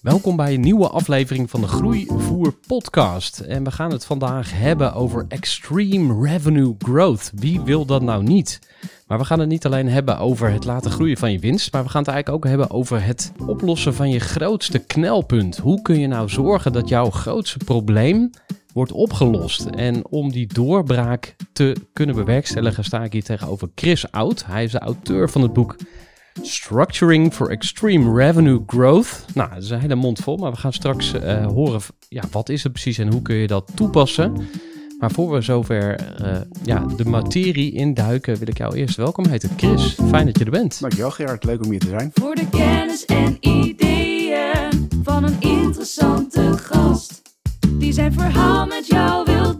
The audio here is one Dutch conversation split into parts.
Welkom bij een nieuwe aflevering van de Groeivoer podcast. En we gaan het vandaag hebben over extreme revenue growth. Wie wil dat nou niet? Maar we gaan het niet alleen hebben over het laten groeien van je winst, maar we gaan het eigenlijk ook hebben over het oplossen van je grootste knelpunt. Hoe kun je nou zorgen dat jouw grootste probleem wordt opgelost? En om die doorbraak te kunnen bewerkstelligen, sta ik hier tegenover Chris Oud. Hij is de auteur van het boek Structuring for Extreme Revenue Growth. Nou, dat is een hele mond vol, maar we gaan straks uh, horen ja, wat is het precies en hoe kun je dat toepassen. Maar voor we zover uh, ja, de materie induiken, wil ik jou eerst welkom heten. Chris, fijn dat je er bent. Dankjewel Gerard, leuk om hier te zijn. Voor de kennis en ideeën van een interessante gast. Die zijn verhaal met jou wil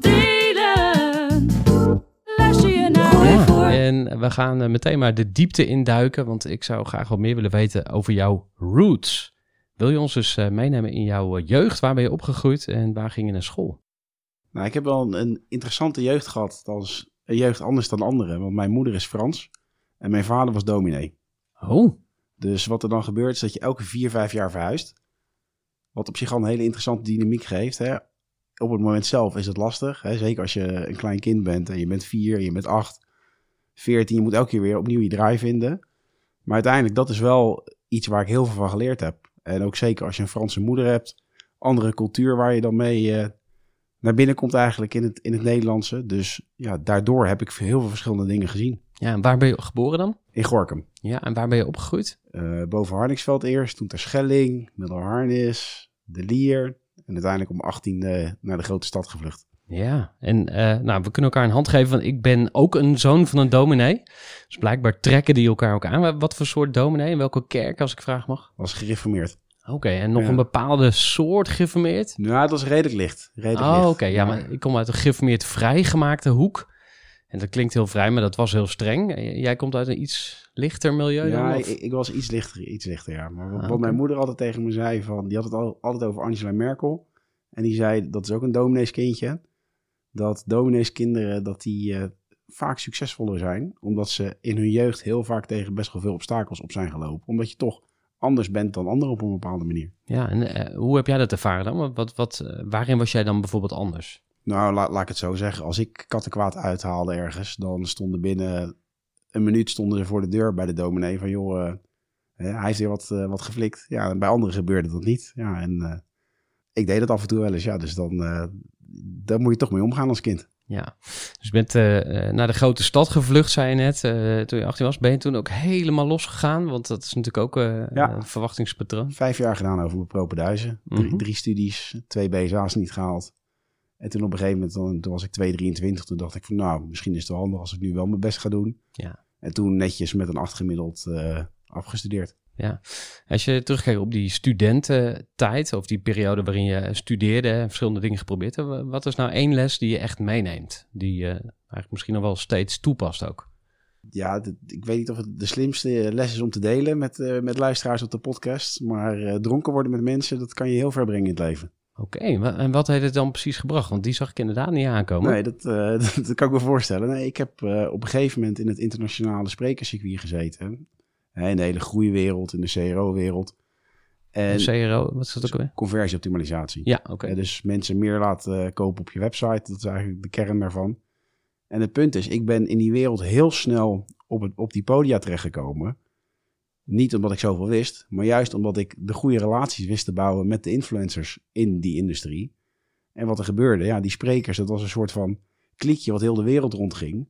en we gaan uh, meteen maar de diepte induiken, want ik zou graag wat meer willen weten over jouw roots. Wil je ons dus uh, meenemen in jouw jeugd? Waar ben je opgegroeid en waar ging je naar school? Nou, ik heb wel een, een interessante jeugd gehad. Als een jeugd anders dan anderen. Want mijn moeder is Frans en mijn vader was dominee. Oh, Dus wat er dan gebeurt is dat je elke vier, vijf jaar verhuist. Wat op zich al een hele interessante dynamiek geeft. Hè? Op het moment zelf is het lastig. Hè? Zeker als je een klein kind bent en je bent vier, je bent acht, veertien. Je moet elke keer weer opnieuw je draai vinden. Maar uiteindelijk, dat is wel iets waar ik heel veel van geleerd heb. En ook zeker als je een Franse moeder hebt. Andere cultuur waar je dan mee uh, naar binnen komt eigenlijk in het, in het Nederlandse. Dus ja, daardoor heb ik heel veel verschillende dingen gezien. ja, en waar ben je geboren dan? In Gorkum. Ja, en waar ben je opgegroeid? Uh, boven Harningsveld eerst, toen ter Schelling, Middelharnis, De Lier. En uiteindelijk om 18 uh, naar de grote stad gevlucht. Ja, en uh, nou, we kunnen elkaar een hand geven, want ik ben ook een zoon van een dominee. Dus blijkbaar trekken die elkaar ook aan. Wat voor soort dominee? In welke kerk, als ik vraag mag? Was gereformeerd. Oké, okay, en nog Ja. een bepaalde soort geformeerd? Nou, dat was redelijk licht. Redelijk Oh, oké. Ja, maar ik kom uit een geformeerd vrijgemaakte hoek. En dat klinkt heel vrij, maar dat was heel streng. Jij komt uit een iets lichter milieu? Ja, ik, ik was iets lichter, iets lichter, ja. Maar wat, Ah, wat mijn moeder altijd tegen me zei, van, die had het al, altijd over Angela Merkel. En die zei, dat is ook een domineeskindje, dat domineeskinderen, dat die uh, vaak succesvoller zijn. Omdat ze in hun jeugd heel vaak tegen best wel veel obstakels op zijn gelopen. Omdat je toch anders bent dan anderen op een bepaalde manier. Ja, en uh, hoe heb jij dat ervaren dan? Wat, wat, uh, waarin was jij dan bijvoorbeeld anders? Nou, la, laat ik het zo zeggen. Als ik kattenkwaad uithaalde ergens, dan stonden binnen een minuut stonden ze voor de deur bij de dominee van joh, uh, hij heeft weer wat, uh, wat geflikt. Ja, en bij anderen gebeurde dat niet. Ja, en uh, ik deed dat af en toe wel eens. Ja, dus dan, daar moet je toch mee omgaan als kind. Ja, dus je bent uh, naar de grote stad gevlucht, zei je net. Uh, toen je 18 was, ben je toen ook helemaal losgegaan? Want dat is natuurlijk ook uh, ja. een verwachtingspatroon. Vijf jaar gedaan over mijn mm -hmm. drie studies, twee BSA's niet gehaald. En toen op een gegeven moment, dan, toen was ik 2,23. Toen dacht ik van nou, misschien is het wel handig als ik nu wel mijn best ga doen. Ja. En toen netjes met een 8 gemiddeld afgestudeerd. Ja, als je terugkijkt op die studententijd of die periode waarin je studeerde en verschillende dingen geprobeerd hebt, wat is nou één les die je echt meeneemt, die je eigenlijk misschien nog wel steeds toepast ook? Ja, de, ik weet niet of het de slimste les is om te delen met, uh, met luisteraars op de podcast, maar uh, dronken worden met mensen, dat kan je heel ver brengen in het leven. Oké, en wat heeft het dan precies gebracht? Want die zag ik inderdaad niet aankomen. Nee, dat, eh, dat, dat kan ik me voorstellen. Nee, ik heb eh, op een gegeven moment in het internationale sprekerscircuit gezeten. In de hele groeiwereld, in de CRO-wereld. En CRO, wat is dat ook alweer? conversieoptimalisatie. Ja, oké. Dus mensen meer laten eh, kopen op je website. Dat is eigenlijk de kern daarvan. En het punt is, ik ben in die wereld heel snel op, het, op die podia terechtgekomen. Niet omdat ik zoveel wist, maar juist omdat ik de goede relaties wist te bouwen met de influencers in die industrie. En wat er gebeurde, ja, die sprekers, dat was een soort van kliekje wat heel de wereld rondging.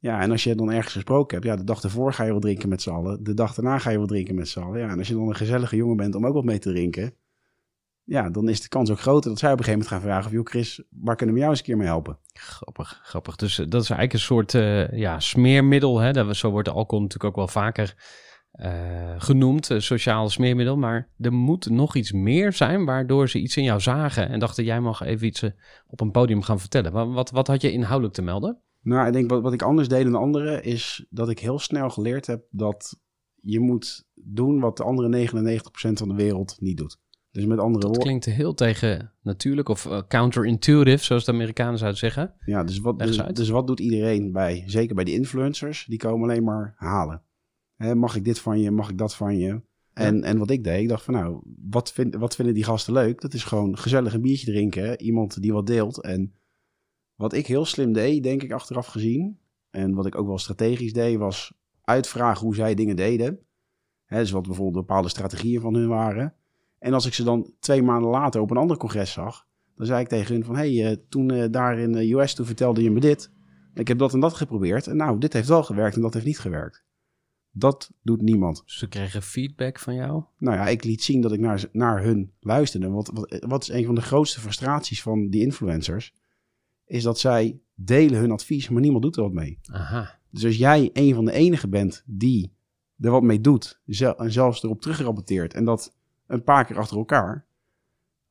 Ja, en als je dan ergens gesproken hebt, ja, de dag ervoor ga je wel drinken met z'n allen. De dag daarna ga je wel drinken met z'n allen. Ja, en als je dan een gezellige jongen bent om ook wat mee te drinken, ja, dan is de kans ook groter dat zij op een gegeven moment gaan vragen: of, joh, Chris, waar kunnen we jou eens een keer mee helpen? Grappig, grappig. Dus eh, dat is eigenlijk een soort eh, ja, smeermiddel. Hè? Dat, zo wordt de alcohol natuurlijk ook wel vaker eh, genoemd, sociaal smeermiddel. Maar er moet nog iets meer zijn waardoor ze iets in jou zagen en dachten, jij mag even iets op een podium gaan vertellen. Wat, wat, wat had je inhoudelijk te melden? Nou, ik denk wat, wat ik anders deed dan anderen is dat ik heel snel geleerd heb dat je moet doen wat de andere 99% van de wereld niet doet. Dus met andere Dat woorden, klinkt heel tegen natuurlijk of eh, counterintuitive, zoals de Amerikanen zouden zeggen. ja, dus wat, dus, dus wat doet iedereen bij, zeker bij die influencers, die komen alleen maar halen. Hè, mag ik dit van je, mag ik dat van je? En, en wat ik deed, ik dacht van nou, wat, vind, wat vinden die gasten leuk? Dat is gewoon gezellig een biertje drinken, iemand die wat deelt. En wat ik heel slim deed, denk ik achteraf gezien, en wat ik ook wel strategisch deed, was uitvragen hoe zij dingen deden. Hè, dus wat bijvoorbeeld bepaalde strategieën van hun waren. En als ik ze dan twee maanden later op een ander congres zag, dan zei ik tegen hun van, hé, hey, eh, toen eh, daar in de US, toen vertelde je me dit. Ik heb dat en dat geprobeerd en nou, dit heeft wel gewerkt en dat heeft niet gewerkt. Dat doet niemand. Ze kregen feedback van jou. Nou ja, ik liet zien dat ik naar, naar hun luisterde. Want wat, wat is een van de grootste frustraties van die influencers? Is dat zij delen hun advies, maar niemand doet er wat mee. Aha. Dus als jij een van de enigen bent die er wat mee doet en zelfs erop terugrapporteert en dat een paar keer achter elkaar,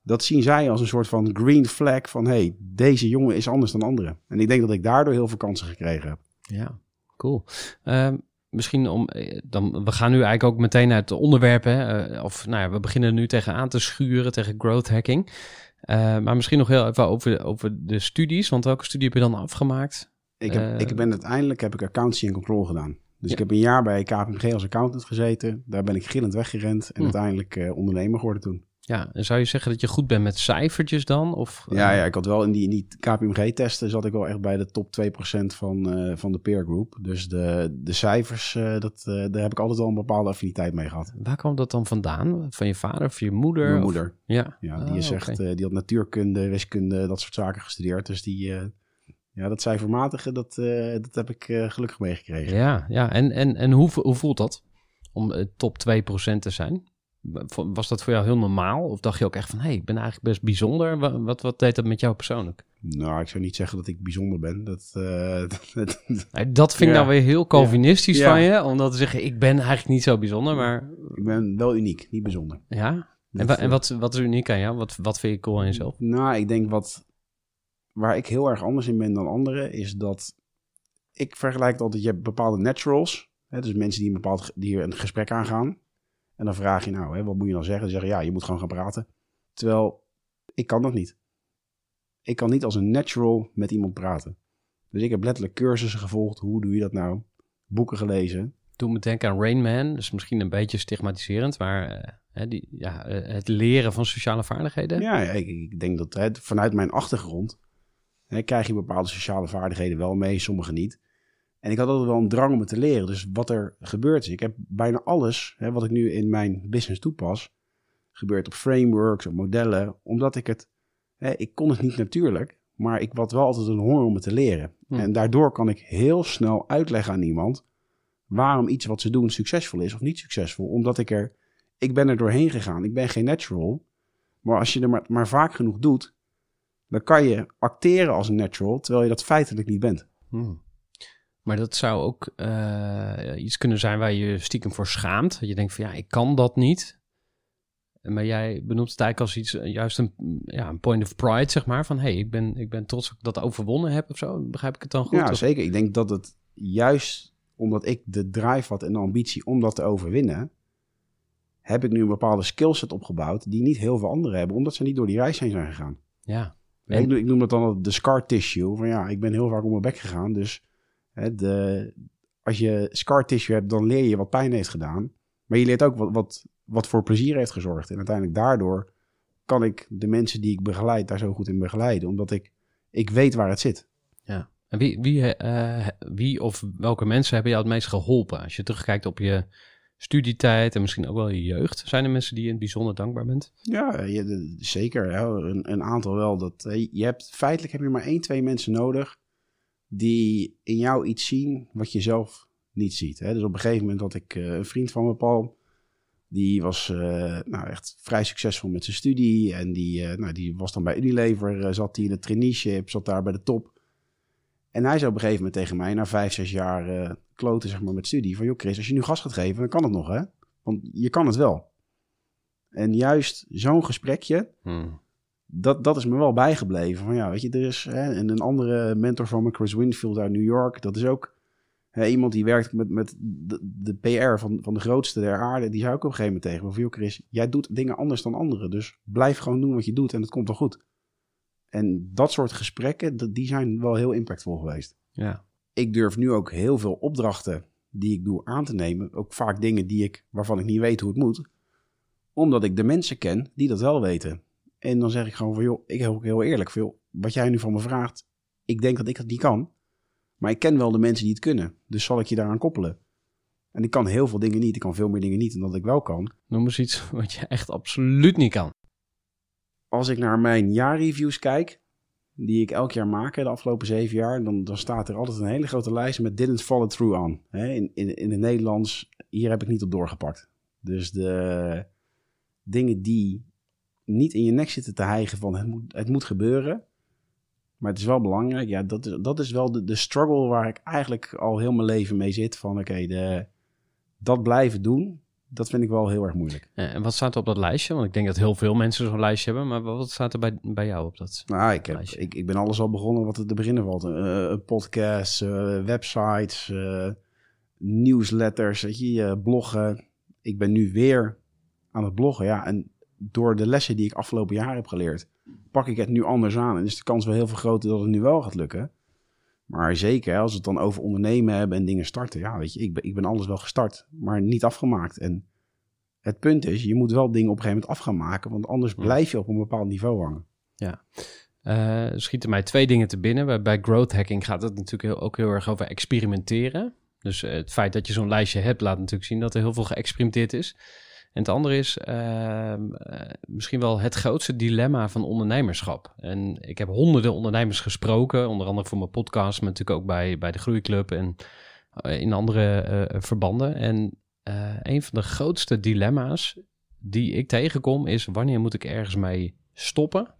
dat zien zij als een soort van green flag van hey, deze jongen is anders dan anderen. En ik denk dat ik daardoor heel veel kansen gekregen heb. Ja, cool. Ehm, misschien om, eh, dan, we gaan nu eigenlijk ook meteen naar het onderwerp, hè, eh, of nou ja, we beginnen nu tegenaan te schuren tegen growth hacking. Eh, maar misschien nog heel even over, over de studies, want welke studie heb je dan afgemaakt? Ik, heb, Eh, ik ben uiteindelijk heb ik accountancy en control gedaan. Dus Ja. ik heb een jaar bij KPMG als accountant gezeten. Daar ben ik gillend weggerend en Hm. uiteindelijk eh, ondernemer geworden toen. Ja, en zou je zeggen dat je goed bent met cijfertjes dan? Of, eh, Ja, ja, ik had wel in die, in die KPMG-testen zat ik wel echt bij de top 2% van, eh, van de peer group. Dus de, de cijfers, eh, dat, daar heb ik altijd wel een bepaalde affiniteit mee gehad. Waar kwam dat dan vandaan? Van je vader of je moeder? Mijn Of- moeder, Ja, ja, Ah, die is echt, oké. eh, die had natuurkunde, wiskunde, dat soort zaken gestudeerd. Dus die, ja, dat cijfermatige, dat, dat heb ik gelukkig meegekregen. Ja, ja. En, en, en hoe, hoe voelt dat om top 2% te zijn? Was dat voor jou heel normaal? Of dacht je ook echt van, hé, hey, ik ben eigenlijk best bijzonder? Wa- Wat, wat deed dat met jou persoonlijk? Nou, ik zou niet zeggen dat ik bijzonder ben. Dat, eh, dat, vind ik Ja. nou weer heel Calvinistisch Ja. van je, om dat te zeggen, ik ben eigenlijk niet zo bijzonder, maar ik ben wel uniek, niet bijzonder. ja. En, Dat, wa- en wat, wat is uniek aan jou? Wat, wat vind je cool aan jezelf? Nou, ik denk wat waar ik heel erg anders in ben dan anderen, is dat ik vergelijk altijd, je hebt bepaalde naturals. Hè, dus mensen die een bepaald die een gesprek aangaan. En dan vraag je nou, hè, wat moet je dan zeggen? Ze zeggen ja, je moet gewoon gaan praten. Terwijl ik kan dat niet. Ik kan niet als een natural met iemand praten. Dus ik heb letterlijk cursussen gevolgd. Hoe doe je dat nou? Boeken gelezen. Doe me denken aan Rain Man, dus misschien een beetje stigmatiserend, maar eh, hè, die, ja, eh, het leren van sociale vaardigheden. Ja, ja, ik, ik denk dat hè, vanuit mijn achtergrond hè, krijg je bepaalde sociale vaardigheden wel mee, sommige niet. En ik had altijd wel een drang om het te leren. Dus wat er gebeurt is, ik heb bijna alles hè, wat ik nu in mijn business toepas, gebeurt op frameworks, op modellen, omdat ik het, hè, ik kon het niet natuurlijk, maar ik had wel altijd een honger om het te leren. Hm. En daardoor kan ik heel snel uitleggen aan iemand waarom iets wat ze doen succesvol is of niet succesvol. Omdat ik er, ik ben er doorheen gegaan. Ik ben geen natural. Maar als je er maar, maar vaak genoeg doet, dan kan je acteren als een natural, terwijl je dat feitelijk niet bent. Hmm. Maar dat zou ook eh, iets kunnen zijn waar je stiekem voor schaamt. Dat je denkt van ja, ik kan dat niet. Maar jij benoemt het eigenlijk als iets, eh, juist een, ja, een point of pride, zeg maar. Van hé, hey, ik, ben, ik ben trots dat ik dat overwonnen heb of zo. Begrijp ik het dan goed? ja, Of- zeker. Ik denk dat het juist omdat ik de drive had en de ambitie om dat te overwinnen, heb ik nu een bepaalde skillset opgebouwd die niet heel veel anderen hebben, omdat ze niet door die reis heen zijn gegaan. Ja. Ik, noem, ik noem dat dan de scar tissue. Van ja, ik ben heel vaak om mijn bek gegaan. Dus hè, de, als je scar tissue hebt, dan leer je wat pijn heeft gedaan. Maar je leert ook wat, wat, wat voor plezier heeft gezorgd. En uiteindelijk daardoor kan ik de mensen die ik begeleid daar zo goed in begeleiden. Omdat ik, ik weet waar het zit. Ja. En wie, wie, eh, wie of welke mensen hebben jou het meest geholpen? Als je terugkijkt op je studietijd en misschien ook wel je jeugd. Zijn er mensen die je bijzonder dankbaar bent? Ja, je, zeker. Hè. Een, een, aantal wel. Dat, je hebt, feitelijk heb je maar één, twee mensen nodig die in jou iets zien wat je zelf niet ziet. Hè. Dus op een gegeven moment had ik uh, een vriend van me, Paul. Die was uh, nou, echt vrij succesvol met zijn studie. En die, uh, nou, die was dan bij Unilever, zat hij in de traineeship, zat daar bij de top. En hij zei op een gegeven moment tegen mij, na vijf, zes jaar kloten zeg maar, met studie, van joh Chris, als je nu gas gaat geven, dan kan het nog hè. Want je kan het wel. En juist zo'n gesprekje, Hmm. Dat, dat is me wel bijgebleven. Van ja, weet je, er is hè, en een andere mentor van me, Chris Winfield uit New York, dat is ook hè, iemand die werkt met, met de, de PR van, van de grootste der aarde. Die zei ook op een gegeven moment tegen me van joh Chris, jij doet dingen anders dan anderen. Dus blijf gewoon doen wat je doet en het komt wel goed. En dat soort gesprekken, die zijn wel heel impactvol geweest. Ja. Ik durf nu ook heel veel opdrachten die ik doe aan te nemen. Ook vaak dingen die ik, waarvan ik niet weet hoe het moet. Omdat ik de mensen ken die dat wel weten. En dan zeg ik gewoon van joh, ik heb ook heel eerlijk. Joh, wat jij nu van me vraagt, ik denk dat ik het niet kan. Maar ik ken wel de mensen die het kunnen. Dus zal ik je daaraan koppelen. En ik kan heel veel dingen niet. Ik kan veel meer dingen niet dan dat ik wel kan. Noem eens iets wat je echt absoluut niet kan. Als ik naar mijn jaarreviews kijk, die ik elk jaar maak de afgelopen zeven jaar, dan, dan staat er altijd een hele grote lijst met didn't follow through aan. In, in, in het Nederlands, hier heb ik niet op doorgepakt. Dus de dingen die niet in je nek zitten te hijgen van het moet, het moet gebeuren, maar het is wel belangrijk. Ja, dat is, dat is wel de, de struggle waar ik eigenlijk al heel mijn leven mee zit. Van oké, de dat blijven doen, dat vind ik wel heel erg moeilijk. En wat staat er op dat lijstje? Want ik denk dat heel veel mensen zo'n lijstje hebben. Maar wat staat er bij, bij jou op dat Nou, ik, heb, ik, ik ben alles al begonnen wat er te beginnen valt. Uh, podcasts, uh, websites, uh, newsletters, weet je, bloggen. Ik ben nu weer aan het bloggen, ja. En door de lessen die ik afgelopen jaar heb geleerd, pak ik het nu anders aan. En is de kans wel heel veel groter dat het nu wel gaat lukken. Maar zeker als we het dan over ondernemen hebben en dingen starten. Ja, weet je, ik ben, ik ben alles wel gestart, maar niet afgemaakt. En het punt is, je moet wel dingen op een gegeven moment af gaan maken. Want anders blijf je op een bepaald niveau hangen. Ja. Uh, schieten mij twee dingen te binnen. Bij, bij growth hacking gaat het natuurlijk heel, ook heel erg over experimenteren. Dus uh, het feit dat je zo'n lijstje hebt, laat natuurlijk zien dat er heel veel geëxperimenteerd is. En het andere is uh, misschien wel het grootste dilemma van ondernemerschap. En ik heb honderden ondernemers gesproken, onder andere voor mijn podcast, maar natuurlijk ook bij, bij de Groeiclub en uh, in andere uh, verbanden. En een van de grootste dilemma's die ik tegenkom is wanneer moet ik ergens mee stoppen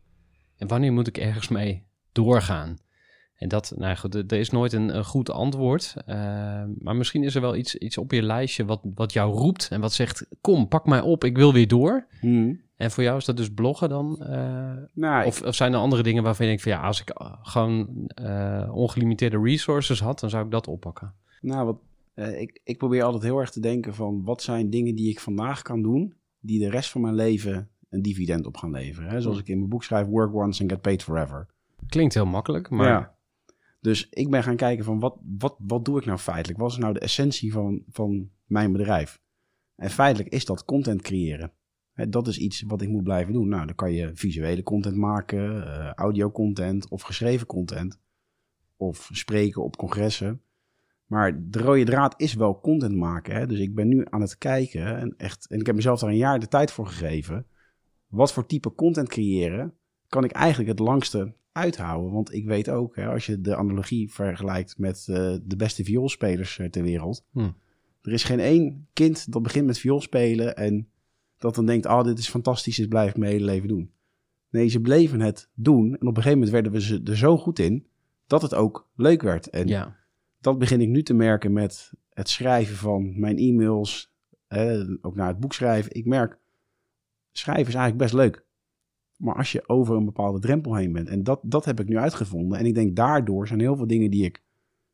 en wanneer moet ik ergens mee doorgaan. En dat, nou goed, er is nooit een, een goed antwoord. Uh, maar misschien is er wel iets, iets op je lijstje wat, wat jou roept en wat zegt: Kom, pak mij op, ik wil weer door. Hmm. En voor jou is dat dus bloggen dan? Uh, nou, of, of, zijn er andere dingen waarvan je denkt: van ja, als ik gewoon uh, ongelimiteerde resources had, dan zou ik dat oppakken? Nou, wat, ik, ik probeer altijd heel erg te denken: van wat zijn dingen die ik vandaag kan doen, die de rest van mijn leven een dividend op gaan leveren. Hè? Zoals ik in mijn boek schrijf: Work once and get paid forever. Klinkt heel makkelijk, maar. Ja. Dus ik ben gaan kijken van wat, wat, wat doe ik nou feitelijk? Wat is nou de essentie van, van mijn bedrijf? En feitelijk is dat content creëren. Dat is iets wat ik moet blijven doen. Nou, dan kan je visuele content maken, uh, audio content of geschreven content. Of spreken op congressen. Maar de rode draad is wel content maken. Hè? Dus ik ben nu aan het kijken en, echt, en ik heb mezelf daar een jaar de tijd voor gegeven. Wat voor type content creëren kan ik eigenlijk het langste uithouden. Want ik weet ook, hè, als je de analogie vergelijkt met uh, de beste vioolspelers uh, ter wereld. Hm. Er is geen één kind dat begint met viool spelen en dat dan denkt, oh, dit is fantastisch, dit blijf ik mijn hele leven doen. Nee, ze bleven het doen en op een gegeven moment werden we ze er zo goed in dat het ook leuk werd. En ja. dat begin ik nu te merken met het schrijven van mijn e-mails, eh, ook naar het boek schrijven. Ik merk, schrijven is eigenlijk best leuk. Maar als je over een bepaalde drempel heen bent. En dat, dat heb ik nu uitgevonden. En ik denk daardoor zijn heel veel dingen die ik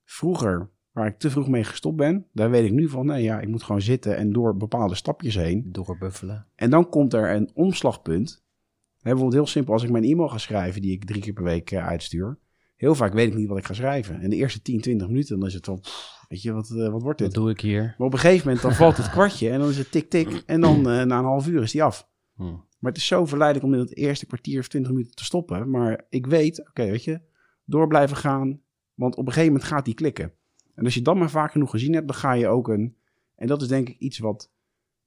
vroeger waar ik te vroeg mee gestopt ben, daar weet ik nu van, nee ja, ik moet gewoon zitten en door bepaalde stapjes heen. Doorbuffelen. En dan komt er een omslagpunt. Bijvoorbeeld heel simpel, als ik mijn e-mail ga schrijven, die ik drie keer per week eh, uitstuur. Heel vaak weet ik niet wat ik ga schrijven. En de eerste 10, 20 minuten, dan is het van, pff, weet je, wat, eh, wat wordt dit? Wat doe ik hier? Maar op een gegeven moment, dan valt het kwartje en dan is het tik, tik. En dan eh, na een half uur is die af. Hm. Maar het is zo verleidelijk om in het eerste kwartier of 20 minuten te stoppen. Maar ik weet, oké, weet je, door blijven gaan. Want op een gegeven moment gaat die klikken. En als je dat maar vaak genoeg gezien hebt, dan ga je ook een... En dat is denk ik iets wat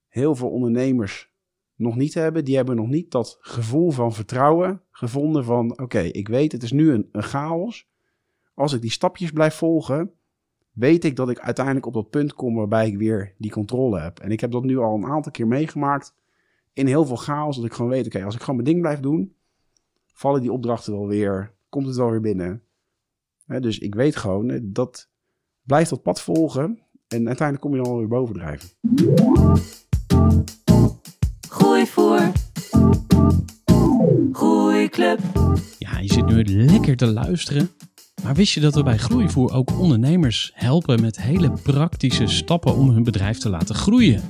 heel veel ondernemers nog niet hebben. Die hebben nog niet dat gevoel van vertrouwen gevonden van... Oké, ik weet, het is nu een chaos. Als ik die stapjes blijf volgen, weet ik dat ik uiteindelijk op dat punt kom waarbij ik weer die controle heb. En ik heb dat nu al een aantal keer meegemaakt in heel veel chaos. Dat ik gewoon weet, oké, als ik gewoon mijn ding blijf doen, vallen die opdrachten wel weer, komt het wel weer binnen. Hè, dus ik weet gewoon, hè, dat blijft dat pad volgen en uiteindelijk kom je dan weer bovendrijven. Gooi voor. Groeiclub. Ja, je zit nu lekker te luisteren. Maar wist je dat we bij Groeivoer ook ondernemers helpen met hele praktische stappen om hun bedrijf te laten groeien?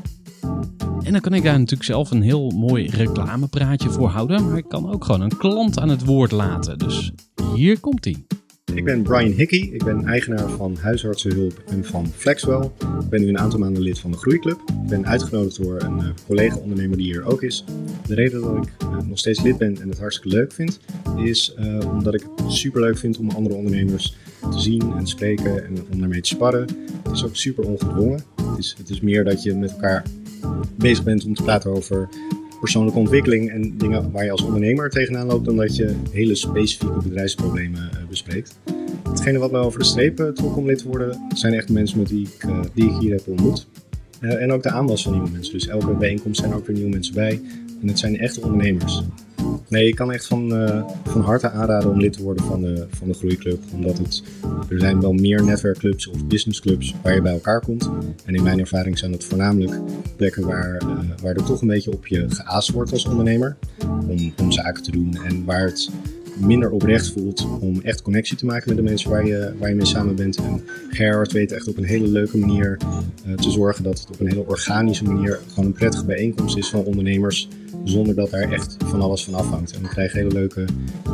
En dan kan ik daar natuurlijk zelf een heel mooi reclamepraatje voor houden, maar ik kan ook gewoon een klant aan het woord laten. Dus hier komt ie. Ik ben Brian Hickey, ik ben eigenaar van Huisartsenhulp en van Flexwell. Ik ben nu een aantal maanden lid van de Groeiclub. Ik ben uitgenodigd door een eh, collega-ondernemer die hier ook is. De reden dat ik eh, nog steeds lid ben en het hartstikke leuk vind, is eh, omdat ik het super leuk vind om andere ondernemers te zien en spreken en om daarmee te sparren. Het is ook super ongedwongen. Het is, het is meer dat je met elkaar bezig bent om te praten over persoonlijke ontwikkeling en dingen waar je als ondernemer tegenaan loopt, dan dat je hele specifieke bedrijfsproblemen eh, bespreekt. Hetgene wat me over de streep trok om lid te worden, zijn echt mensen met die ik, eh, die ik hier heb ontmoet. Eh, en ook de aanwas van nieuwe mensen. Dus elke bijeenkomst zijn ook weer nieuwe mensen bij. En het zijn echte ondernemers. Nee, ik kan echt van, eh, van harte aanraden om lid te worden van de, van de Groeiclub. Omdat het, er zijn wel meer netwerkclubs of businessclubs waar je bij elkaar komt. En in mijn ervaring zijn dat voornamelijk plekken waar, eh, waar er toch een beetje op je geaast wordt als ondernemer. Om, om zaken te doen en waar het minder oprecht voelt om echt connectie te maken met de mensen waar je, waar je mee samen bent. En Gerhard weet echt op een hele leuke manier eh, te zorgen dat het op een hele organische manier gewoon een prettige bijeenkomst is van ondernemers. Zonder dat daar echt van alles van afhangt. En we krijgen hele leuke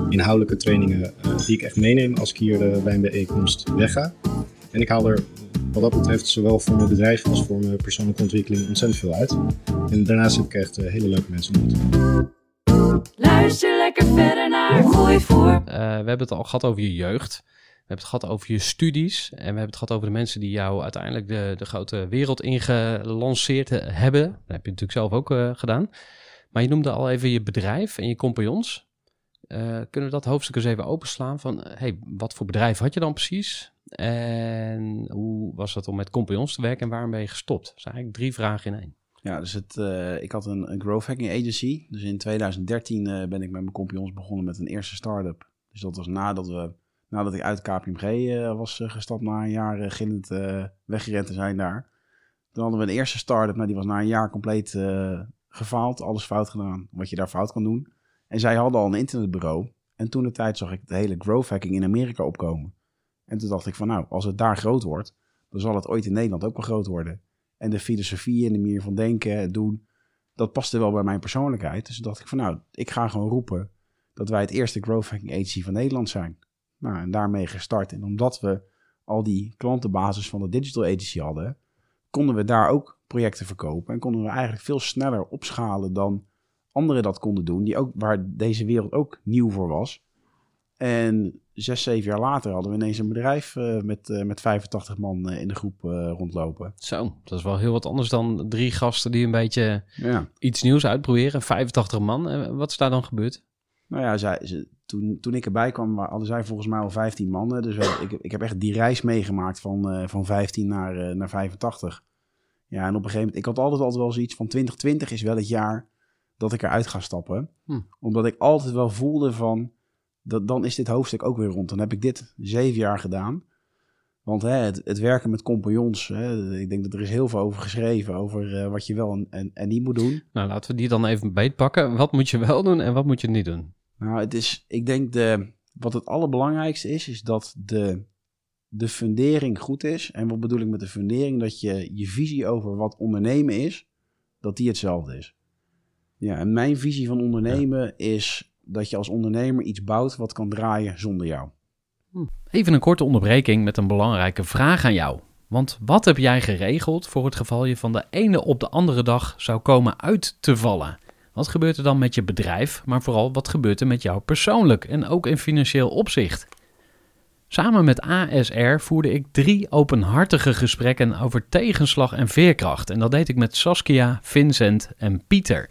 inhoudelijke trainingen eh, die ik echt meeneem als ik hier eh, bij een bijeenkomst wegga. En ik haal er wat dat betreft zowel voor mijn bedrijf als voor mijn persoonlijke ontwikkeling ontzettend veel uit. En daarnaast heb ik echt hele leuke mensen ontmoet. Luister lekker verder naar Gooi voor. Eh, we hebben het al gehad over je jeugd. We hebben het gehad over je studies. En we hebben het gehad over de mensen die jou uiteindelijk de, de grote wereld ingelanceerd hebben. Dat heb je natuurlijk zelf ook eh, gedaan. Maar je noemde al even je bedrijf en je compagnons. Eh, kunnen we dat hoofdstuk eens even openslaan? Van, hey, wat voor bedrijf had je dan precies? En hoe was het om met compagnons te werken en waarom ben je gestopt? Dat zijn eigenlijk drie vragen in één. Ja, dus het, eh, ik had een, growth hacking agency. Dus in 2013 eh, ben ik met mijn compagnons begonnen met een eerste start-up. Dus dat was nadat, we, nadat ik uit KPMG eh, was gestapt na een jaar gillend weggerend te zijn daar. Toen hadden we een eerste start-up, die was na een jaar compleet gefaald. Alles fout gedaan, wat je daar fout kan doen. En zij hadden al een internetbureau. En toen de tijd zag ik de hele growth hacking in Amerika opkomen. En toen dacht ik van nou, als het daar groot wordt, dan zal het ooit in Nederland ook wel groot worden. En de filosofie en de manier van denken en doen, dat paste wel bij mijn persoonlijkheid. Dus dacht ik van nou, ik ga gewoon roepen dat wij het eerste growth hacking agency van Nederland zijn. Nou, en daarmee gestart. En omdat we al die klantenbasis van de digital agency hadden, konden we daar ook projecten verkopen. En konden we eigenlijk veel sneller opschalen dan anderen dat konden doen, die ook, waar deze wereld ook nieuw voor was. En zes, zeven jaar later hadden we ineens een bedrijf eh, met, eh, met 85 man eh, in de groep rondlopen. Zo, dat is wel heel wat anders dan drie gasten die een beetje Ja. iets nieuws uitproberen. 85 man. Wat is daar dan gebeurd? Nou ja, zij, ze, toen, toen ik erbij kwam, wa- hadden zij volgens mij al 15 mannen. Dus ik, ik heb echt die reis meegemaakt van, van 15 naar, naar 85. Ja, en op een gegeven moment, ik had altijd, altijd wel zoiets van 2020 is wel het jaar dat ik eruit ga stappen. Hm. Omdat ik altijd wel voelde van, dat, dan is dit hoofdstuk ook weer rond. Dan heb ik dit zeven jaar gedaan. Want hè, het, het werken met compagnons, hè, ik denk dat er is heel veel over geschreven, over eh, wat je wel en, en, en niet moet doen. Nou, laten we die dan even beetpakken. Wat moet je wel doen en wat moet je niet doen? Nou, het is, ik denk de, wat het allerbelangrijkste is, is dat de, de fundering goed is. En wat bedoel ik met de fundering? Dat je je visie over wat ondernemen is, dat die hetzelfde is. Ja, en mijn visie van ondernemen is dat je als ondernemer iets bouwt wat kan draaien zonder jou. Even een korte onderbreking met een belangrijke vraag aan jou. Want wat heb jij geregeld voor het geval je van de ene op de andere dag zou komen uit te vallen? Wat gebeurt er dan met je bedrijf, maar vooral wat gebeurt er met jou persoonlijk en ook in financieel opzicht? Samen met ASR voerde ik drie openhartige gesprekken over tegenslag en veerkracht. En dat deed ik met Saskia, Vincent en Pieter.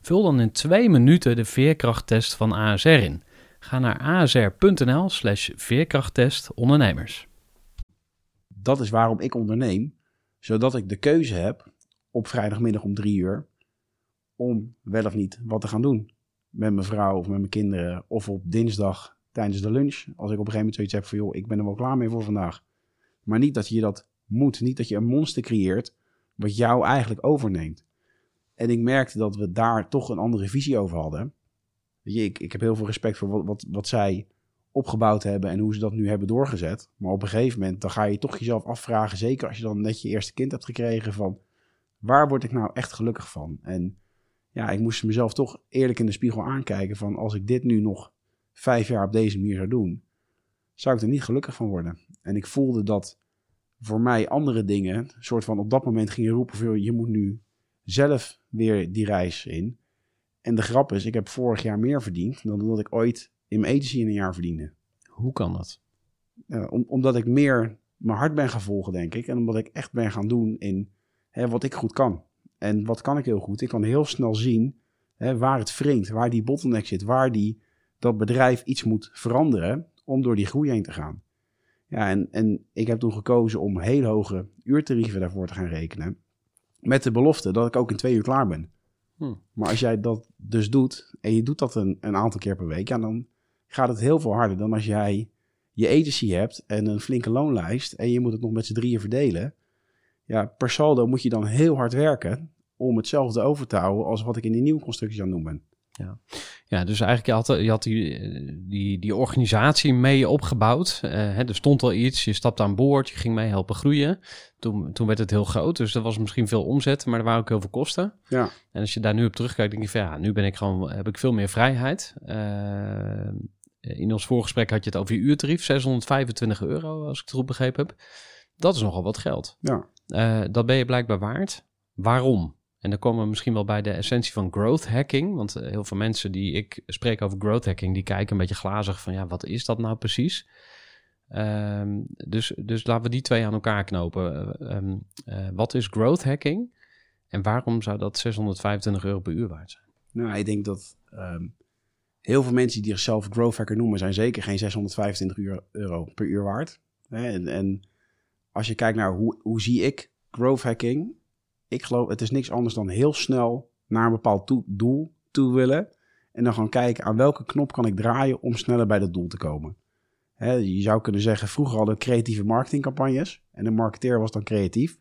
Vul dan in twee minuten de veerkrachttest van ASR in. Ga naar asr.nl slash veerkrachttest ondernemers. Dat is waarom ik onderneem, zodat ik de keuze heb op vrijdagmiddag om drie uur om wel of niet wat te gaan doen. Met mijn vrouw of met mijn kinderen of op dinsdag tijdens de lunch. Als ik op een gegeven moment zoiets heb van joh, ik ben er wel klaar mee voor vandaag. Maar niet dat je dat moet, niet dat je een monster creëert wat jou eigenlijk overneemt. En ik merkte dat we daar toch een andere visie over hadden. Weet je, ik, ik heb heel veel respect voor wat, wat, wat zij opgebouwd hebben en hoe ze dat nu hebben doorgezet. Maar op een gegeven moment dan ga je toch jezelf afvragen, zeker als je dan net je eerste kind hebt gekregen, van waar word ik nou echt gelukkig van? En ja, ik moest mezelf toch eerlijk in de spiegel aankijken van als ik dit nu nog vijf jaar op deze manier zou doen, zou ik er niet gelukkig van worden. En ik voelde dat voor mij andere dingen, soort van op dat moment gingen roepen je moet nu zelf weer die reis in. En de grap is, ik heb vorig jaar meer verdiend dan dat ik ooit in mijn agency in een jaar verdiende. Hoe kan dat? Uh, om, omdat ik meer mijn hart ben gaan volgen, denk ik. En omdat ik echt ben gaan doen in hè, wat ik goed kan. En wat kan ik heel goed? Ik kan heel snel zien hè, waar het wringt, waar die bottleneck zit, waar die, dat bedrijf iets moet veranderen om door die groei heen te gaan. Ja, en, en ik heb toen gekozen om heel hoge uurtarieven daarvoor te gaan rekenen. Met de belofte dat ik ook in twee uur klaar ben. Hm. Maar als jij dat dus doet en je doet dat een, een aantal keer per week, ja, dan gaat het heel veel harder dan als jij je agency hebt en een flinke loonlijst en je moet het nog met z'n drieën verdelen. Ja, per saldo moet je dan heel hard werken om hetzelfde over te houden als wat ik in die nieuwe constructie aan het doen ben. Ja. ja, dus eigenlijk je had je had die, die, die organisatie mee opgebouwd. Uh, hè, er stond al iets, je stapte aan boord, je ging mee helpen groeien. Toen, toen werd het heel groot, dus er was misschien veel omzet, maar er waren ook heel veel kosten. Ja. En als je daar nu op terugkijkt, denk je van ja, nu ben ik gewoon, heb ik veel meer vrijheid. Uh, in ons voorgesprek had je het over je uurtarief, 625 euro, als ik het goed begrepen heb. Dat is nogal wat geld. Ja. Uh, dat ben je blijkbaar waard. Waarom? En dan komen we misschien wel bij de essentie van growth hacking. Want uh, heel veel mensen die ik spreek over growth hacking, die kijken een beetje glazig van ja, wat is dat nou precies? Um, dus, dus laten we die twee aan elkaar knopen. Uh, um, uh, wat is growth hacking? En waarom zou dat 625 euro per uur waard zijn? Nou, ik denk dat um, heel veel mensen die zichzelf growth hacker noemen, zijn zeker geen 625 euro per uur waard. En, en als je kijkt naar hoe, hoe zie ik growth hacking, ik geloof, het is niks anders dan heel snel naar een bepaald doel toe willen. En dan gaan kijken aan welke knop kan ik draaien om sneller bij dat doel te komen. He, je zou kunnen zeggen, vroeger hadden we creatieve marketingcampagnes. En de marketeer was dan creatief.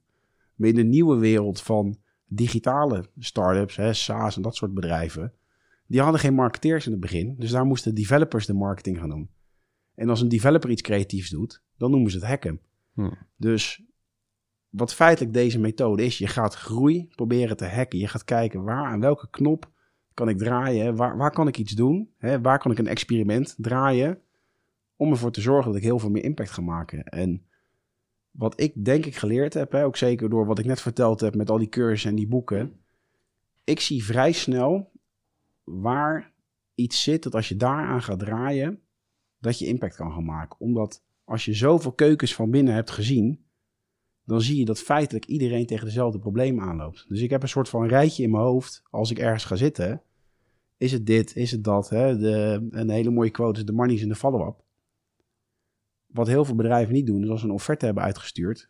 Maar in de nieuwe wereld van digitale start-ups, he, SaaS en dat soort bedrijven. Die hadden geen marketeers in het begin. Dus daar moesten developers de marketing gaan doen. En als een developer iets creatiefs doet, dan noemen ze het hacken. Hm. Dus wat feitelijk deze methode is, je gaat groei proberen te hacken. Je gaat kijken waar, aan welke knop kan ik draaien, waar, waar kan ik iets doen, hè? waar kan ik een experiment draaien, om ervoor te zorgen dat ik heel veel meer impact ga maken. En wat ik denk ik geleerd heb, hè, ook zeker door wat ik net verteld heb met al die cursussen en die boeken, ik zie vrij snel waar iets zit dat als je daaraan gaat draaien, dat je impact kan gaan maken. Omdat als je zoveel keukens van binnen hebt gezien, dan zie je dat feitelijk iedereen tegen dezelfde problemen aanloopt. Dus ik heb een soort van rijtje in mijn hoofd als ik ergens ga zitten. Is het dit, is het dat? Hè? De, een hele mooie quote is de money is in de follow-up. Wat heel veel bedrijven niet doen, is als ze een offerte hebben uitgestuurd,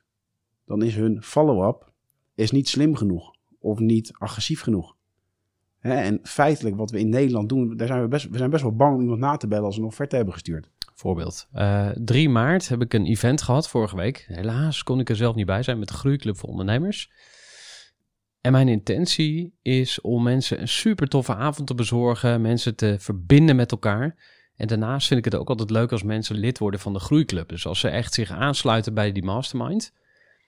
dan is hun follow-up is niet slim genoeg of niet agressief genoeg. Hè, en feitelijk wat we in Nederland doen, daar zijn we, best, we zijn best wel bang om iemand na te bellen als we een offerte hebben gestuurd. Voorbeeld. Eh 3 maart heb ik een event gehad vorige week. Helaas kon ik er zelf niet bij zijn met de Groeiclub voor Ondernemers. En mijn intentie is om mensen een super toffe avond te bezorgen, mensen te verbinden met elkaar. En daarnaast vind ik het ook altijd leuk als mensen lid worden van de Groeiclub. Dus als ze echt zich aansluiten bij die mastermind.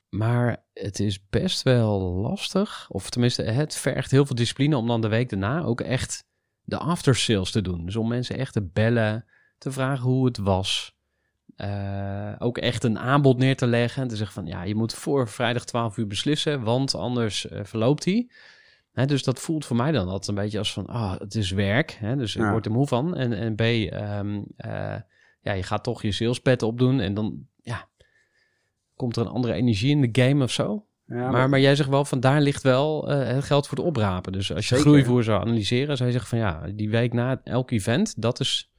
Maar het is best wel lastig, of tenminste, het vergt heel veel discipline om dan de week daarna ook echt de aftersales te doen. Dus om mensen echt te bellen, te vragen hoe het was. Eh, ook echt een aanbod neer te leggen. En te zeggen van ja, je moet voor vrijdag 12 uur beslissen, want anders eh, verloopt hij. Hè, dus dat voelt voor mij dan altijd een beetje als van ah, het is werk. Hè, dus ik word er moe van. En, en B, ehm, eh, ja, je gaat toch je salespad opdoen. En dan ja, komt er een andere energie in de game of zo. Ja, maar, maar jij zegt wel van daar ligt wel het geld voor het oprapen. Dus als je Zeker. groeivoer zou analyseren, zou je zeggen van ja, die week na elk event, dat is.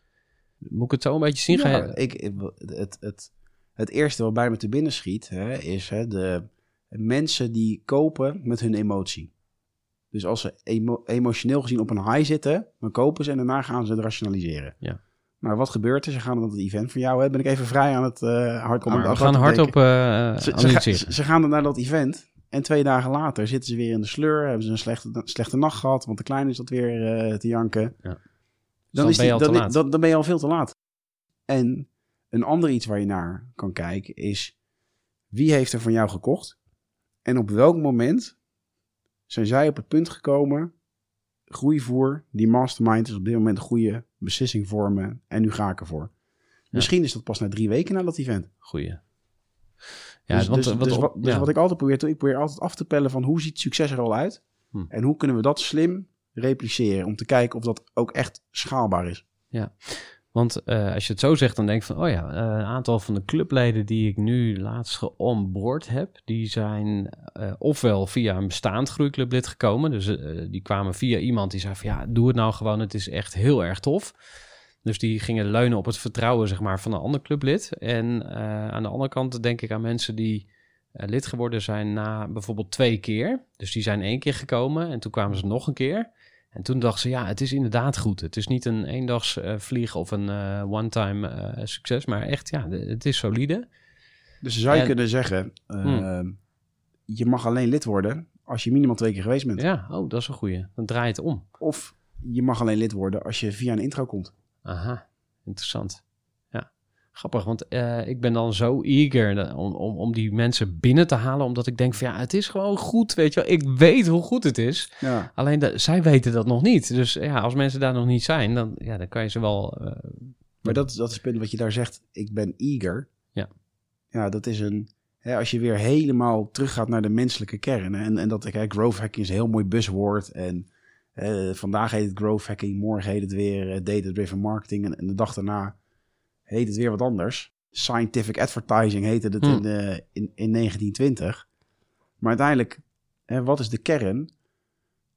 Moet ik het zo een beetje zien? Ga Ja, je- ik, het, het, het eerste wat bij me te binnen schiet, hè, is hè, de mensen die kopen met hun emotie. Dus als ze emo- emotioneel gezien op een high zitten, dan kopen ze en daarna gaan ze het rationaliseren. Ja. Maar wat gebeurt er? Ze gaan naar het event van jou. Hè? Ben ik even vrij aan het uh, hard Kom maar, we gaan uh, ze, ze, analyseren. ze, ze gaan dan naar dat event. En twee dagen later zitten ze weer in de sleur. Hebben ze een slechte, slechte nacht gehad. Want de kleine is dat weer uh, te janken. Ja. Dan, dan is ben je die, al te dan, laat. Dan, dan ben je al veel te laat. En een ander iets waar je naar kan kijken is... Wie heeft er van jou gekocht? En op welk moment zijn zij op het punt gekomen... Groeivoer, die mastermind is op dit moment een goede beslissing vormen. En nu ga ik ervoor. Misschien is dat pas na drie weken na dat event. Goeie. Ja, dus, want, dus, wat, dus, wat, dus ja. wat ik altijd probeer te doen, ik probeer altijd af te pellen van hoe ziet succes er al uit? Hm. En hoe kunnen we dat slim repliceren om te kijken of dat ook echt schaalbaar is. Want eh, als je het zo zegt, dan denk ik van, oh ja, eh, een aantal van de clubleden die ik nu laatst geonboard heb, die zijn eh, ofwel via een bestaand groeiclublid gekomen. Dus die kwamen via iemand die zei van, ja, doe het nou gewoon, het is echt heel erg tof. Dus die gingen leunen op het vertrouwen, zeg maar, van een ander clublid. En aan de andere kant denk ik aan mensen die lid geworden zijn na bijvoorbeeld twee keer. Dus die zijn één keer gekomen en toen kwamen ze nog een keer. En toen dachten ze, ja, het is inderdaad goed. Het is niet een eendags eh, vlieg of een eh, one-time eh, succes, maar echt, ja, het is solide. Dus zou je En- kunnen zeggen, uh, je mag alleen lid worden als je minimaal twee keer geweest bent. Ja, oh, dat is een goeie. Dan draai je het om. Of je mag alleen lid worden als je via een intro komt. Aha, interessant. Grappig, want eh, ik ben dan zo eager om, om, om die mensen binnen te halen, omdat ik denk van ja, het is gewoon goed, weet je wel. Ik weet hoe goed het is, Ja. alleen de, zij weten dat nog niet. Dus ja, als mensen daar nog niet zijn, dan, ja, dan kan je ze wel... eh, Maar dat, is- dat is het punt wat je daar zegt, ik ben eager. Ja. Ja, dat is een... Hè, als je weer helemaal teruggaat naar de menselijke kern. hè, En, en dat hè, growth hacking is een heel mooi buzzwoord. En eh, vandaag heet het growth hacking, morgen heet het weer data-driven marketing. En, en de dag daarna heet het weer wat anders. Scientific advertising heette het Hmm. in, de, in, in 1920. Maar uiteindelijk, hè, wat is de kern?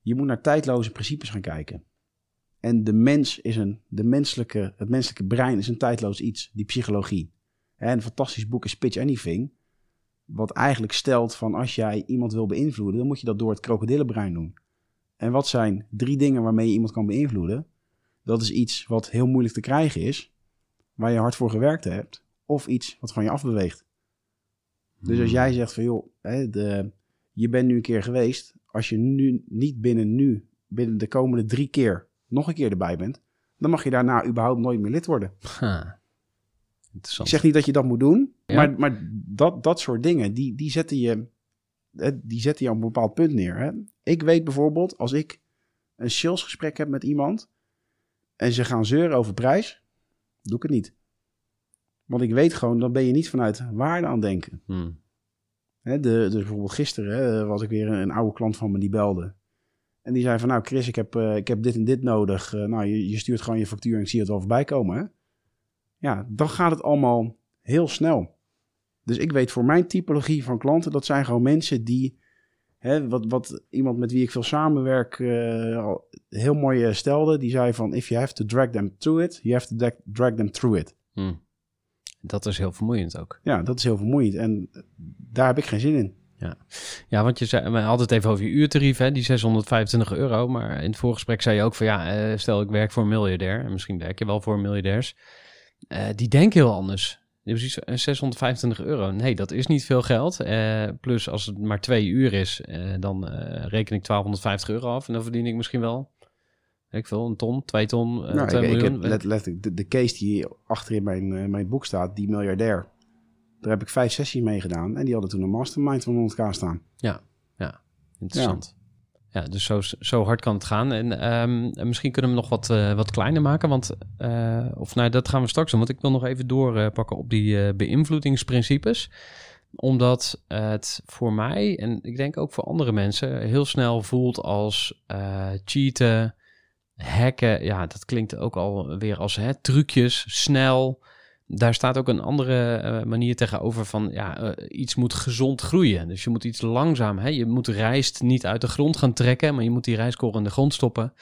Je moet naar tijdloze principes gaan kijken. En de mens is een, de menselijke, het menselijke brein is een tijdloos iets, die psychologie. Hè, een fantastisch boek is Pitch Anything. Wat eigenlijk stelt van als jij iemand wil beïnvloeden, dan moet je dat door het krokodillenbrein doen. En wat zijn drie dingen waarmee je iemand kan beïnvloeden? Dat is iets wat heel moeilijk te krijgen is, waar je hard voor gewerkt hebt, of iets wat van je afbeweegt. Dus als jij zegt van joh, hè, de, je bent nu een keer geweest, als je nu niet binnen nu, binnen de komende drie keer nog een keer erbij bent, dan mag je daarna überhaupt nooit meer lid worden. Ik zeg niet dat je dat moet doen, Ja. maar, maar dat, dat soort dingen, die, die, zetten je, hè, die zetten je op een bepaald punt neer. Hè? Ik weet bijvoorbeeld, als ik een salesgesprek heb met iemand en ze gaan zeuren over prijs, doe ik het niet. Want ik weet gewoon, dan ben je niet vanuit waarde aan het denken. Hmm. Hè, de, dus bijvoorbeeld gisteren hè, was ik weer een, een oude klant van me die belde. En die zei van, nou Chris, ik heb, eh, ik heb dit en dit nodig. Eh, nou, je, je stuurt gewoon je factuur en ik zie het wel voorbij komen. Hè? Ja, dan gaat het allemaal heel snel. Dus ik weet voor mijn typologie van klanten, dat zijn gewoon mensen die, hè, wat, wat iemand met wie ik veel samenwerk eh, heel mooi eh, stelde. Die zei van, if you have to drag them through it, you have to drag- them through it. Hmm. Dat is heel vermoeiend ook. Ja, dat is heel vermoeiend. En daar heb ik geen zin in. Ja, want je zei, we hadden het even over je uurtarief, hè, die 625 euro. Maar in het voorgesprek zei je ook van ja, eh, stel ik werk voor een miljardair. En misschien werk je wel voor miljardairs. Eh, die denken heel anders. Zoiets van, eh, 625 euro. Nee, dat is niet veel geld. Eh, plus als het maar twee uur is, eh, dan reken ik 1250 euro af. En dan verdien ik misschien wel, ik veel, een ton, twee ton, Nou, twee ik, ik miljoen. heb let- letterlijk de, de case die achter in mijn, mijn boek staat, die miljardair. Daar heb ik vijf sessies mee gedaan. En die hadden toen een mastermind van 100k staan. Interessant. Ja, dus zo, zo hard kan het gaan. En ehm, en misschien kunnen we nog wat, eh, wat kleiner maken. Want, eh, of nou, dat gaan we straks doen. Want ik wil nog even doorpakken op die eh, beïnvloedingsprincipes. Omdat het voor mij, en ik denk ook voor andere mensen, heel snel voelt als cheaten, hacken. Ja, dat klinkt ook alweer als hè, trucjes, snel. Daar staat ook een andere eh, manier tegenover van ja, eh, iets moet gezond groeien. Dus je moet iets langzaam, hè? je moet rijst niet uit de grond gaan trekken, maar je moet die rijstkorrel in de grond stoppen.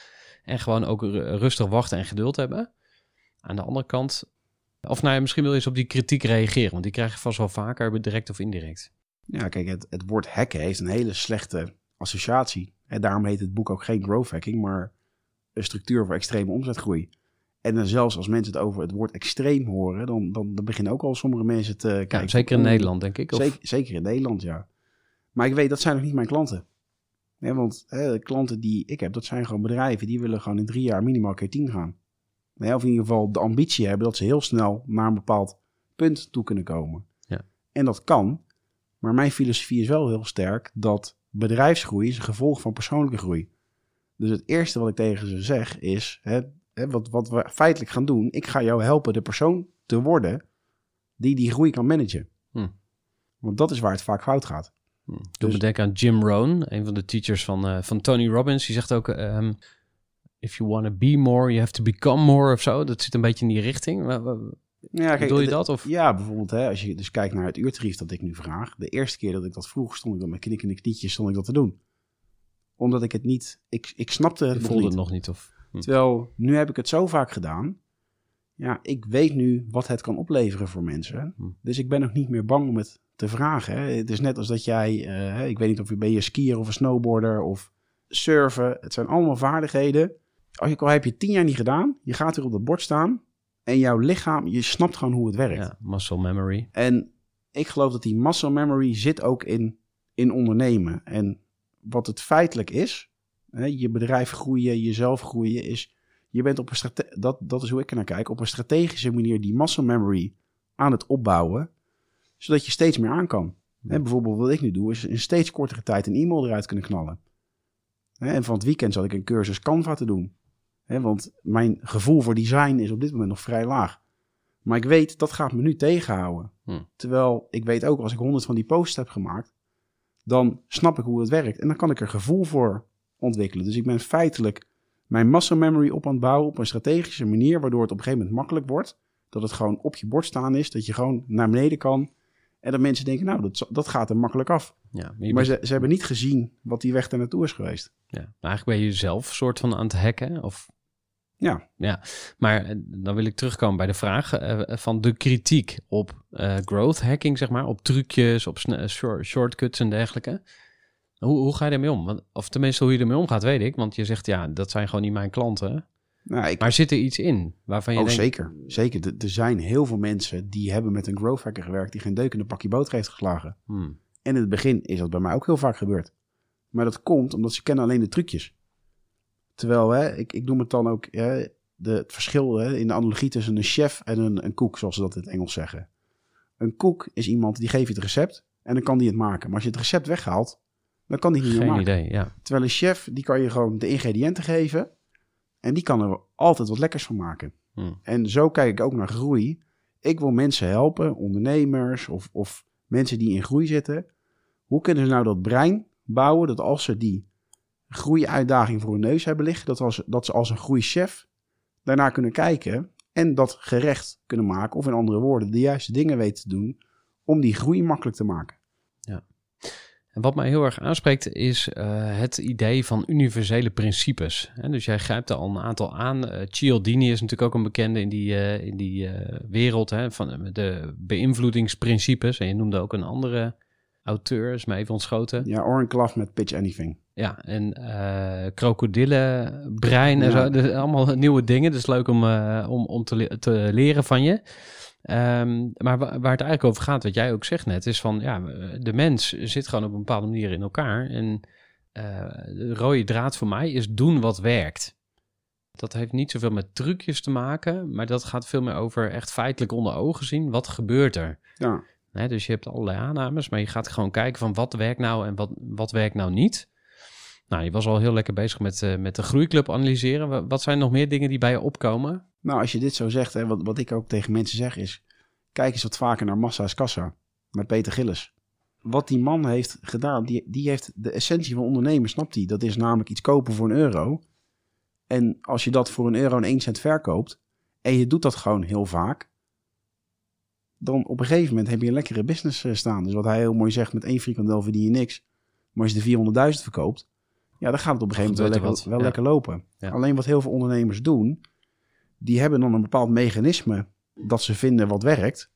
En gewoon ook ru- rustig wachten en geduld hebben. Aan de andere kant, of nou misschien wil je eens op die kritiek reageren, want die krijg je vast wel vaker, direct of indirect. Ja, kijk, het, het woord hacken heeft een hele slechte associatie. En daarom heet het boek ook geen growth hacking, maar een structuur voor extreme omzetgroei. En dan zelfs als mensen het over het woord extreem horen, dan, dan, dan beginnen ook al sommige mensen te kijken. Ja, zeker in "Oeh, Nederland, denk ik. Of, Zeker, zeker in Nederland, ja. Maar ik weet, dat zijn nog niet mijn klanten. Nee, want hè, de klanten die ik heb, dat zijn gewoon bedrijven die willen gewoon in drie jaar minimaal keer tien gaan. Nee, of in ieder geval de ambitie hebben dat ze heel snel naar een bepaald punt toe kunnen komen. Ja. En dat kan, maar mijn filosofie is wel heel sterk dat bedrijfsgroei is een gevolg van persoonlijke groei. Dus het eerste wat ik tegen ze zeg is, hè, hè, wat, wat we feitelijk gaan doen, ik ga jou helpen de persoon te worden die die groei kan managen. Hm. Want dat is waar het vaak fout gaat. Hm. Doe Dus- me denken aan Jim Rohn, een van de teachers van, eh, van Tony Robbins. Die zegt ook, ehm, if you want to be more, you have to become more of zo. Dat zit een beetje in die richting. Ja, kijk, Bedoel je dat? Of? Ja, bijvoorbeeld hè, als je dus kijkt naar het uurtarief dat ik nu vraag. De eerste keer dat ik dat vroeg, stond ik dan met knikkende knietjes stond ik dat te doen. Omdat ik het niet, ik, ik snapte het nog voelde niet. het nog niet? Of? Hm. Terwijl, nu heb ik het zo vaak gedaan. Ja, ik weet nu wat het kan opleveren voor mensen. Hm. Dus ik ben ook niet meer bang om het te vragen. Hè. Het is net als dat jij, eh, ik weet niet of je ben je skier of een snowboarder of surfen. Het zijn allemaal vaardigheden. Als je al heb je tien jaar niet gedaan, je gaat weer op het bord staan en jouw lichaam, je snapt gewoon hoe het werkt. Ja, muscle memory. En ik geloof dat die muscle memory zit ook in, in ondernemen. En wat het feitelijk is, hè, je bedrijf groeien, jezelf groeien, is je bent op een strate- dat, dat is hoe ik er naar kijk, op een strategische manier die muscle memory aan het opbouwen, zodat je steeds meer aan kan. Hè, bijvoorbeeld wat ik nu doe, is in steeds kortere tijd een e-mail eruit kunnen knallen. Hè, en van het weekend zal ik een cursus Canva te doen. Hè, want mijn gevoel voor design is op dit moment nog vrij laag. Maar ik weet, dat gaat me nu tegenhouden. Hm. Terwijl ik weet ook, als ik honderd van die posts heb gemaakt, dan snap ik hoe het werkt. En dan kan ik er gevoel voor ontwikkelen. Dus ik ben feitelijk mijn muscle memory op aan het bouwen op een strategische manier, waardoor het op een gegeven moment makkelijk wordt. Dat het gewoon op je bord staan is, dat je gewoon naar beneden kan. En dat mensen denken, nou, dat, dat gaat er makkelijk af. Ja, maar ze, ze hebben niet gezien wat die weg daar naartoe is geweest. ja. Maar eigenlijk ben je zelf soort van aan het hacken. Of, Ja, ja. Maar eh, dan wil ik terugkomen bij de vraag eh, van de kritiek op eh, growth hacking, zeg maar. Op trucjes, op short- shortcuts en dergelijke. Hoe, hoe ga je daarmee om? Want, of tenminste, hoe je ermee omgaat, weet ik. Want je zegt, ja, dat zijn gewoon niet mijn klanten. nou, ik, Maar zit er iets in waarvan je oh, denkt... zeker. Zeker. Er- Er zijn heel veel mensen die hebben met een growth hacker gewerkt die geen deuk in een pakje boter heeft geslagen. hmm, En in het begin is dat bij mij ook heel vaak gebeurd. Maar dat komt omdat ze kennen alleen de trucjes. Terwijl, hè, ik, ik noem het dan ook hè, de, het verschil hè, in de analogie tussen een chef en een, een koek, zoals ze dat in het Engels zeggen. Een koek is iemand die geeft je het recept en dan kan die het maken. Maar als je het recept weghaalt, dan kan die niet meer geen maken. idee, ja. Terwijl een chef, die kan je gewoon de ingrediënten geven en die kan er altijd wat lekkers van maken. Hmm. En zo kijk ik ook naar groei. Ik wil mensen helpen, ondernemers of, of mensen die in groei zitten. Hoe kunnen ze nou dat brein bouwen dat als ze die groeiuitdaging voor hun neus hebben liggen, dat, als, dat ze als een groeichef daarnaar kunnen kijken en dat gerecht kunnen maken, of in andere woorden, de juiste dingen weten te doen om die groei makkelijk te maken. En wat mij heel erg aanspreekt is eh, het idee van universele principes. Hè, dus jij grijpt er al een aantal aan. Eh, Cialdini is natuurlijk ook een bekende in die, eh, in die wereld hè, van de beïnvloedingsprincipes. En je noemde ook een andere auteur, is mij even ontschoten. Ja, Oren Klaff met Pitch Anything. Ja, en krokodillenbrein en Ja. zo. Dus allemaal nieuwe dingen. Dus leuk om, om, om te, le- te leren van je. Ehm, maar wa- waar het eigenlijk over gaat, wat jij ook zegt net, is van ja, de mens zit gewoon op een bepaalde manier in elkaar. En eh, de rode draad voor mij is doen wat werkt. Dat heeft niet zoveel met trucjes te maken, maar dat gaat veel meer over echt feitelijk onder ogen zien. Wat gebeurt er? Ja, dus je hebt allerlei aannames, maar je gaat gewoon kijken van wat werkt nou en wat, wat werkt nou niet. Nou, je was al heel lekker bezig met, eh, met de groeiclub analyseren. Wa- Wat zijn nog meer dingen die bij je opkomen? nou als je dit zo zegt, hè, wat, wat ik ook tegen mensen zeg is... Kijk eens wat vaker naar Massa's Kassa met Peter Gillis. Wat die man heeft gedaan, die, die heeft de essentie van ondernemen, snapt hij. Dat is namelijk iets kopen voor een euro. En als je dat voor een euro en één cent verkoopt... en je doet dat gewoon heel vaak... dan op een gegeven moment heb je een lekkere business eh, staan. Dus wat hij heel mooi zegt, met één frikandel verdien je niks. Maar als je de 400.000 verkoopt... ja, dan gaat het op een gegeven moment wel, er lekker, wel ja. lekker lopen. Ja. Alleen wat heel veel ondernemers doen... die hebben dan een bepaald mechanisme... dat ze vinden wat werkt.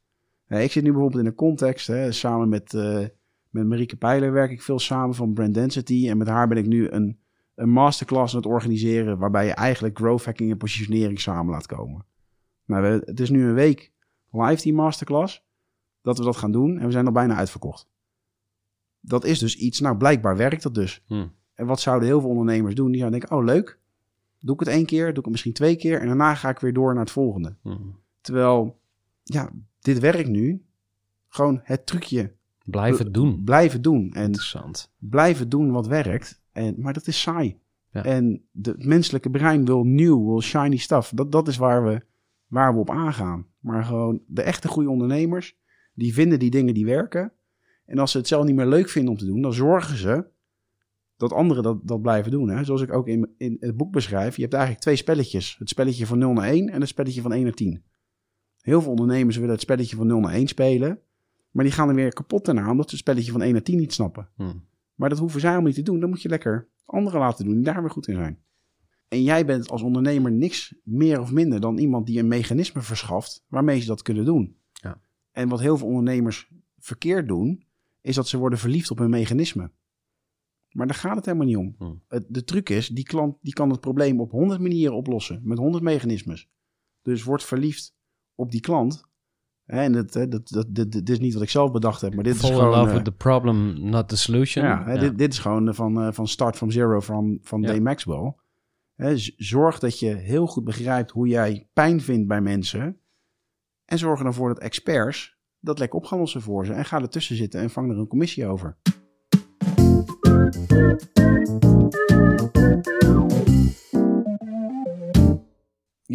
Eh, ik zit nu bijvoorbeeld in een context... Hè, samen met, eh, met Marieke Pijler werk ik veel samen van Brand Density... en met haar ben ik nu een, een masterclass aan het organiseren... waarbij je eigenlijk growth hacking en positionering samen laat komen. Nou, we- het is nu een week live die masterclass... dat we dat gaan doen en we zijn al bijna uitverkocht. Dat is dus iets... Nou, blijkbaar werkt dat dus. Hm. En wat zouden heel veel ondernemers doen? Die zouden denken, oh leuk, doe ik het één keer, doe ik het misschien twee keer... en daarna ga ik weer door naar het volgende. Hm. Terwijl, ja, dit werkt nu. Gewoon het trucje Blijf het doen. blijven doen. En Interessant. blijven doen wat werkt. En, maar dat is saai. Ja. En de, het menselijke brein wil nieuw, wil shiny stuff. Dat, dat is waar we, waar we op aangaan. Maar gewoon de echte goede ondernemers, die vinden die dingen die werken. En als ze het zelf niet meer leuk vinden om te doen, dan zorgen ze dat anderen dat, dat blijven doen. Hè? Zoals ik ook in, in het boek beschrijf. Je hebt eigenlijk twee spelletjes. Het spelletje van 0 naar 1 en het spelletje van 1 naar 10. Heel veel ondernemers willen het spelletje van 0 naar 1 spelen. Maar die gaan er weer kapot daarna, omdat ze het spelletje van 1 naar 10 niet snappen. Hm. Maar dat hoeven zij allemaal niet te doen. Dan moet je lekker anderen laten doen die daar weer goed in zijn. En jij bent als ondernemer niks meer of minder dan iemand die een mechanisme verschaft waarmee ze dat kunnen doen. Ja. En wat heel veel ondernemers verkeerd doen, is dat ze worden verliefd op hun mechanisme. Maar daar gaat het helemaal niet om. Hm. Het, de truc is, die klant die kan het probleem op 100 manieren oplossen, met 100 mechanismes. Dus word verliefd op die klant. En dat, dat, dat, dit, dit is niet wat ik zelf bedacht heb, maar dit Fall is in gewoon... love eh, with the problem, not the solution. ja, Dit, dit is gewoon eh, van, eh, van Start from Zero van, van Ja. Dave Maxwell. Zorg dat je heel goed begrijpt hoe jij pijn vindt bij mensen. En zorg er dan voor dat experts dat lekker op gaan lossen voor ze. En ga ertussen zitten en vang er een commissie over.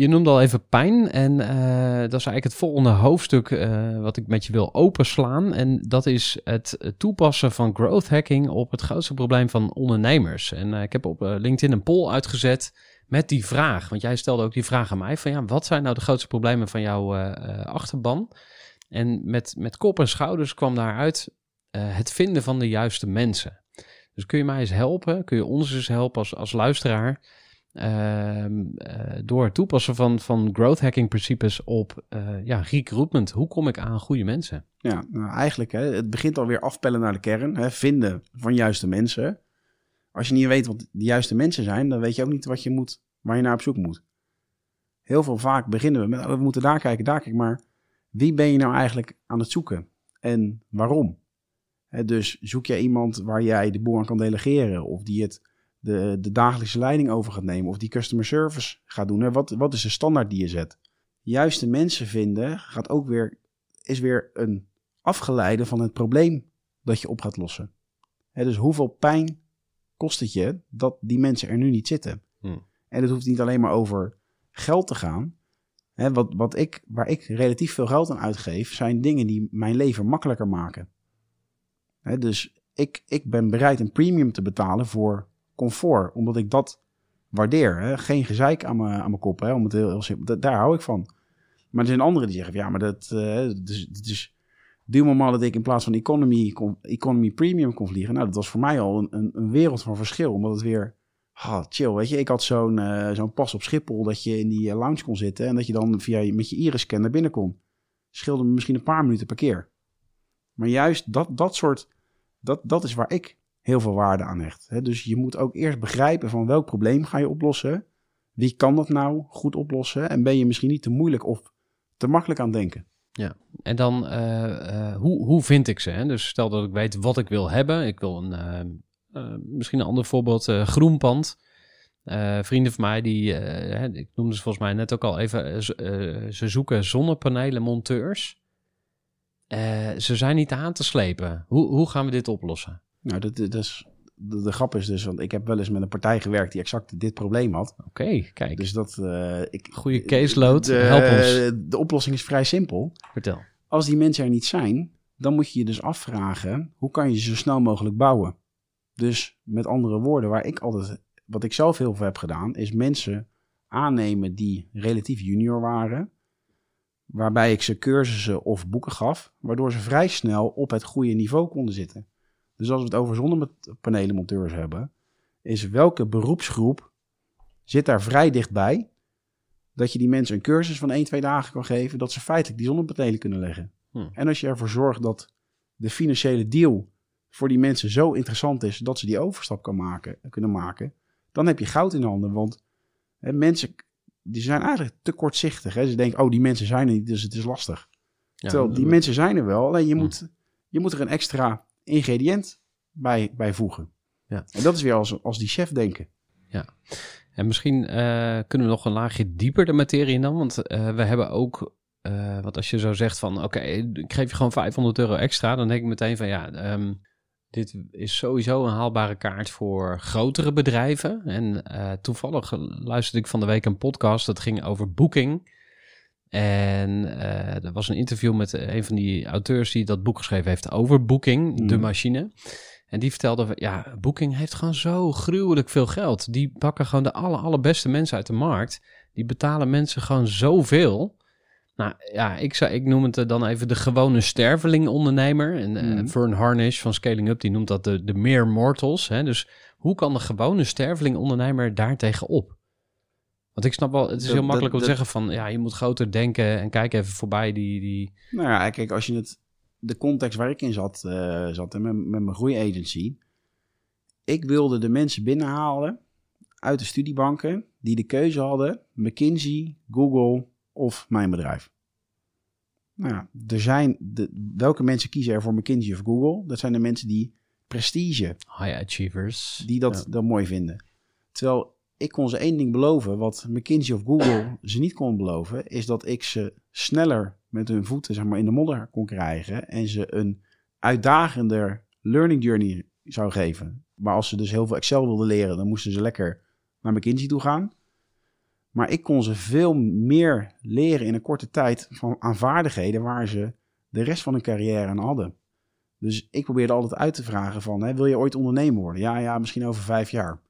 Je noemde al even pijn en eh, dat is eigenlijk het volgende hoofdstuk eh, wat ik met je wil openslaan. En dat is het toepassen van growth hacking op het grootste probleem van ondernemers. En eh, ik heb op LinkedIn een poll uitgezet met die vraag. Want jij stelde ook die vraag aan mij van ja, wat zijn nou de grootste problemen van jouw achterban? En met, met kop en schouders kwam daaruit het vinden van de juiste mensen. Dus kun je mij eens helpen? Kun je ons eens helpen als, als luisteraar? Ehm, eh, door het toepassen van, van growth hacking principes op eh, ja, recruitment. Hoe kom ik aan goede mensen? Ja, nou, eigenlijk, hè, het begint alweer afpellen naar de kern. Hè, vinden van juiste mensen. Als je niet weet wat de juiste mensen zijn, dan weet je ook niet wat je moet, waar je naar op zoek moet. Heel veel vaak beginnen we met, oh, we moeten daar kijken, daar kijken. Maar wie ben je nou eigenlijk aan het zoeken? En waarom? Dus zoek jij iemand waar jij de boel aan kan delegeren? Of die het de, de dagelijkse leiding over gaat nemen? Of die customer service gaat doen? Hè? Wat, wat is de standaard die je zet? Juiste mensen vinden gaat ook weer, is weer een afgeleide van het probleem dat je op gaat lossen. Hè, dus hoeveel pijn kost het je dat die mensen er nu niet zitten? Hmm. En het hoeft niet alleen maar over geld te gaan. Hè, wat, wat ik, waar ik relatief veel geld aan uitgeef, zijn dingen die mijn leven makkelijker maken. Dus ik, ik ben bereid een premium te betalen voor comfort, omdat ik dat waardeer. Geen gezeik aan mijn, aan mijn kop, hè, het heel, simpel. Da- daar hou ik van. Maar er zijn anderen die zeggen, ja, maar dat, is, dat is Die moment dat ik in plaats van economy, economy premium kon vliegen, nou, dat was voor mij al een, een, wereld van verschil. Omdat het weer, chill, weet je. Ik had zo'n eh, zo'n pas op Schiphol dat je in die eh, lounge kon zitten en dat je dan via met je iris-scan naar binnen kon. Scheelde me misschien een paar minuten per keer. Maar juist dat, dat soort, dat, dat is waar ik heel veel waarde aan hecht. Dus je moet ook eerst begrijpen van welk probleem ga je oplossen. Wie kan dat nou goed oplossen? En ben je misschien niet te moeilijk of te makkelijk aan denken? En dan, eh, eh, hoe, hoe vind ik ze? Hè? Dus stel dat ik weet wat ik wil hebben. Ik wil een, eh, misschien een ander voorbeeld, groenpand. Vrienden van mij, die, ik noemde ze volgens mij net ook al even, ze zoeken zonnepanelenmonteurs. Eh, ze zijn niet aan te slepen. Hoe, hoe gaan we dit oplossen? Nou, dat, dat is, de, de grap is dus, want ik heb wel eens met een partij gewerkt die exact dit probleem had. Oké, kijk, Dus dat... eh ik, goede caseload. de, Help ons. De oplossing is vrij simpel. Vertel. Als die mensen er niet zijn, dan moet je je dus afvragen, hoe kan je ze zo snel mogelijk bouwen? Dus met andere woorden, waar ik altijd, wat ik zelf heel veel heb gedaan, is mensen aannemen die relatief junior waren, waarbij ik ze cursussen of boeken gaf, waardoor ze vrij snel op het goede niveau konden zitten. Dus als we het over zonnepanelenmonteurs hebben, is welke beroepsgroep zit daar vrij dichtbij, dat je die mensen een cursus van 1, 2 dagen kan geven, dat ze feitelijk die zonnepanelen kunnen leggen. Hm. En als je ervoor zorgt dat de financiële deal voor die mensen zo interessant is dat ze die overstap kan maken, kunnen maken, dan heb je goud in handen. Want hè, mensen die zijn eigenlijk te kortzichtig. Hè? Ze denken, oh, die mensen zijn er niet, dus het is lastig. Ja, Terwijl die mensen zijn er wel, alleen je, moet, je moet er een extra ingrediënt bij, bij voegen. Ja. En dat is weer als, als die chef denken. En misschien eh, kunnen we nog een laagje dieper de materie in dan. Want eh, we hebben ook, eh wat als je zo zegt van... oké, ik geef je gewoon 500 euro extra... dan denk ik meteen van ja, ehm, dit is sowieso een haalbare kaart voor grotere bedrijven. En eh, toevallig luisterde ik van de week een podcast... dat ging over boeking... En eh, er was een interview met een van die auteurs die dat boek geschreven heeft over Booking, de Mhm. machine. En die vertelde, van, ja, Booking heeft gewoon zo gruwelijk veel geld. Die pakken gewoon de aller, allerbeste mensen uit de markt. Die betalen mensen gewoon zoveel. Nou ja, ik, zou, ik noem het eh, dan even de gewone sterveling-ondernemer. En. Vern Harnish van Scaling Up, die noemt dat de, de mere mortals. Hè? Dus hoe kan de gewone sterveling-ondernemer daar tegenop? Want ik snap wel, het is Dat- heel makkelijk dat- om te dat- zeggen van... ja, je moet groter denken en kijk even voorbij die... die Nou ja, kijk, als je het, de context waar ik in zat, eh, zat en met, met mijn groeiagency. Ik wilde de mensen binnenhalen uit de studiebanken die de keuze hadden: McKinsey, Google of mijn bedrijf. Nou ja, er zijn de, welke mensen kiezen er voor McKinsey of Google? Dat zijn de mensen die prestige, high achievers... die dat, dat mooi vinden. Terwijl ik kon ze één ding beloven, wat McKinsey of Google ze niet kon beloven, is dat ik ze sneller met hun voeten zeg maar, in de modder kon krijgen en ze een uitdagender learning journey zou geven. Maar als ze dus heel veel Excel wilden leren, dan moesten ze lekker naar McKinsey toe gaan. Maar ik kon ze veel meer leren in een korte tijd van, aan vaardigheden waar ze de rest van hun carrière aan hadden. Dus ik probeerde altijd uit te vragen van, hè, wil je ooit ondernemer worden? Ja, ja, misschien over vijf jaar.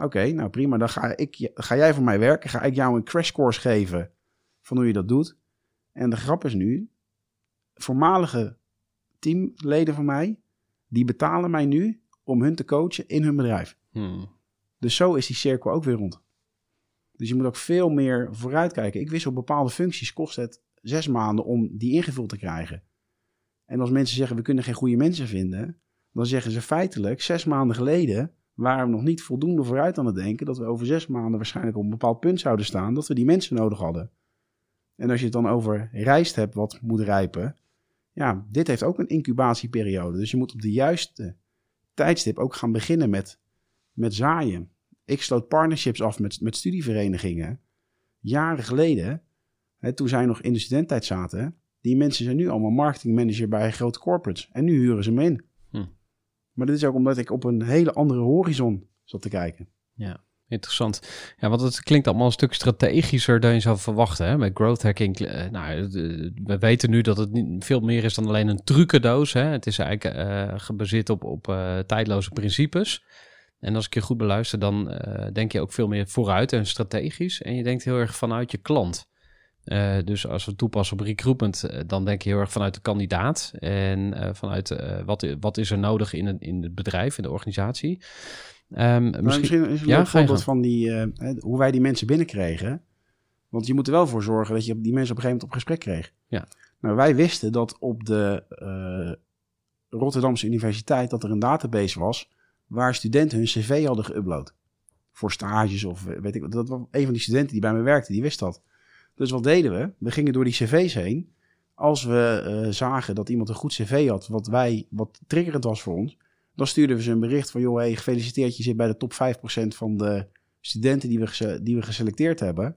Oké, nou prima. Dan ga, ik, ga jij voor mij werken. Ga ik jou een crashcourse geven van hoe je dat doet. En de grap is nu, voormalige teamleden van mij, die betalen mij nu om hun te coachen in hun bedrijf. Hmm. Dus zo is die cirkel ook weer rond. Dus je moet ook veel meer vooruitkijken. Ik wist op bepaalde functies kost het zes maanden om die ingevuld te krijgen. En als mensen zeggen we kunnen geen goede mensen vinden, dan zeggen ze feitelijk zes maanden geleden waren we nog niet voldoende vooruit aan het denken dat we over zes maanden waarschijnlijk op een bepaald punt zouden staan dat we die mensen nodig hadden. En als je het dan over rijst hebt wat moet rijpen, ja, dit heeft ook een incubatieperiode. Dus je moet op de juiste tijdstip ook gaan beginnen met, met zaaien. Ik sloot partnerships af met, met studieverenigingen. Jaren geleden, hè, toen zij nog in de studententijd zaten. Die mensen zijn nu allemaal marketingmanager bij grote corporates. En nu huren ze me in. Hm. Maar dat is ook omdat ik op een hele andere horizon zat te kijken. Interessant. Ja, want het klinkt allemaal een stuk strategischer dan je zou verwachten. Hè? Met growth hacking, eh, nou, eh, we weten nu dat het niet veel meer is dan alleen een trucendoos. Hè? Het is eigenlijk eh, gebaseerd op, op tijdloze principes. En als ik je goed beluister, dan eh, denk je ook veel meer vooruit en strategisch. En je denkt heel erg vanuit je klant. Eh, dus als we toepassen op recruitment, eh, dan denk je heel erg vanuit de kandidaat en vanuit wat, wat is er nodig in, een, in het bedrijf, in de organisatie. Ehm, misschien, misschien is een Ja, ga je voorbeeld van die, hoe wij die mensen binnenkregen. Want je moet er wel voor zorgen dat je die mensen op een gegeven moment op gesprek kreeg. Ja. Nou, wij wisten dat op de Rotterdamse Universiteit dat er een database was waar studenten hun cv hadden geüpload. Voor stages of eh, weet ik wat. Dat was een van die studenten die bij me werkte, die wist dat. Dus wat deden we? We gingen door die cv's heen. Als we eh, zagen dat iemand een goed cv had, wat wij, wat triggerend was voor ons, dan stuurden we ze een bericht van, joh, hey, gefeliciteerd, je zit bij de top 5% van de studenten die we, die we geselecteerd hebben.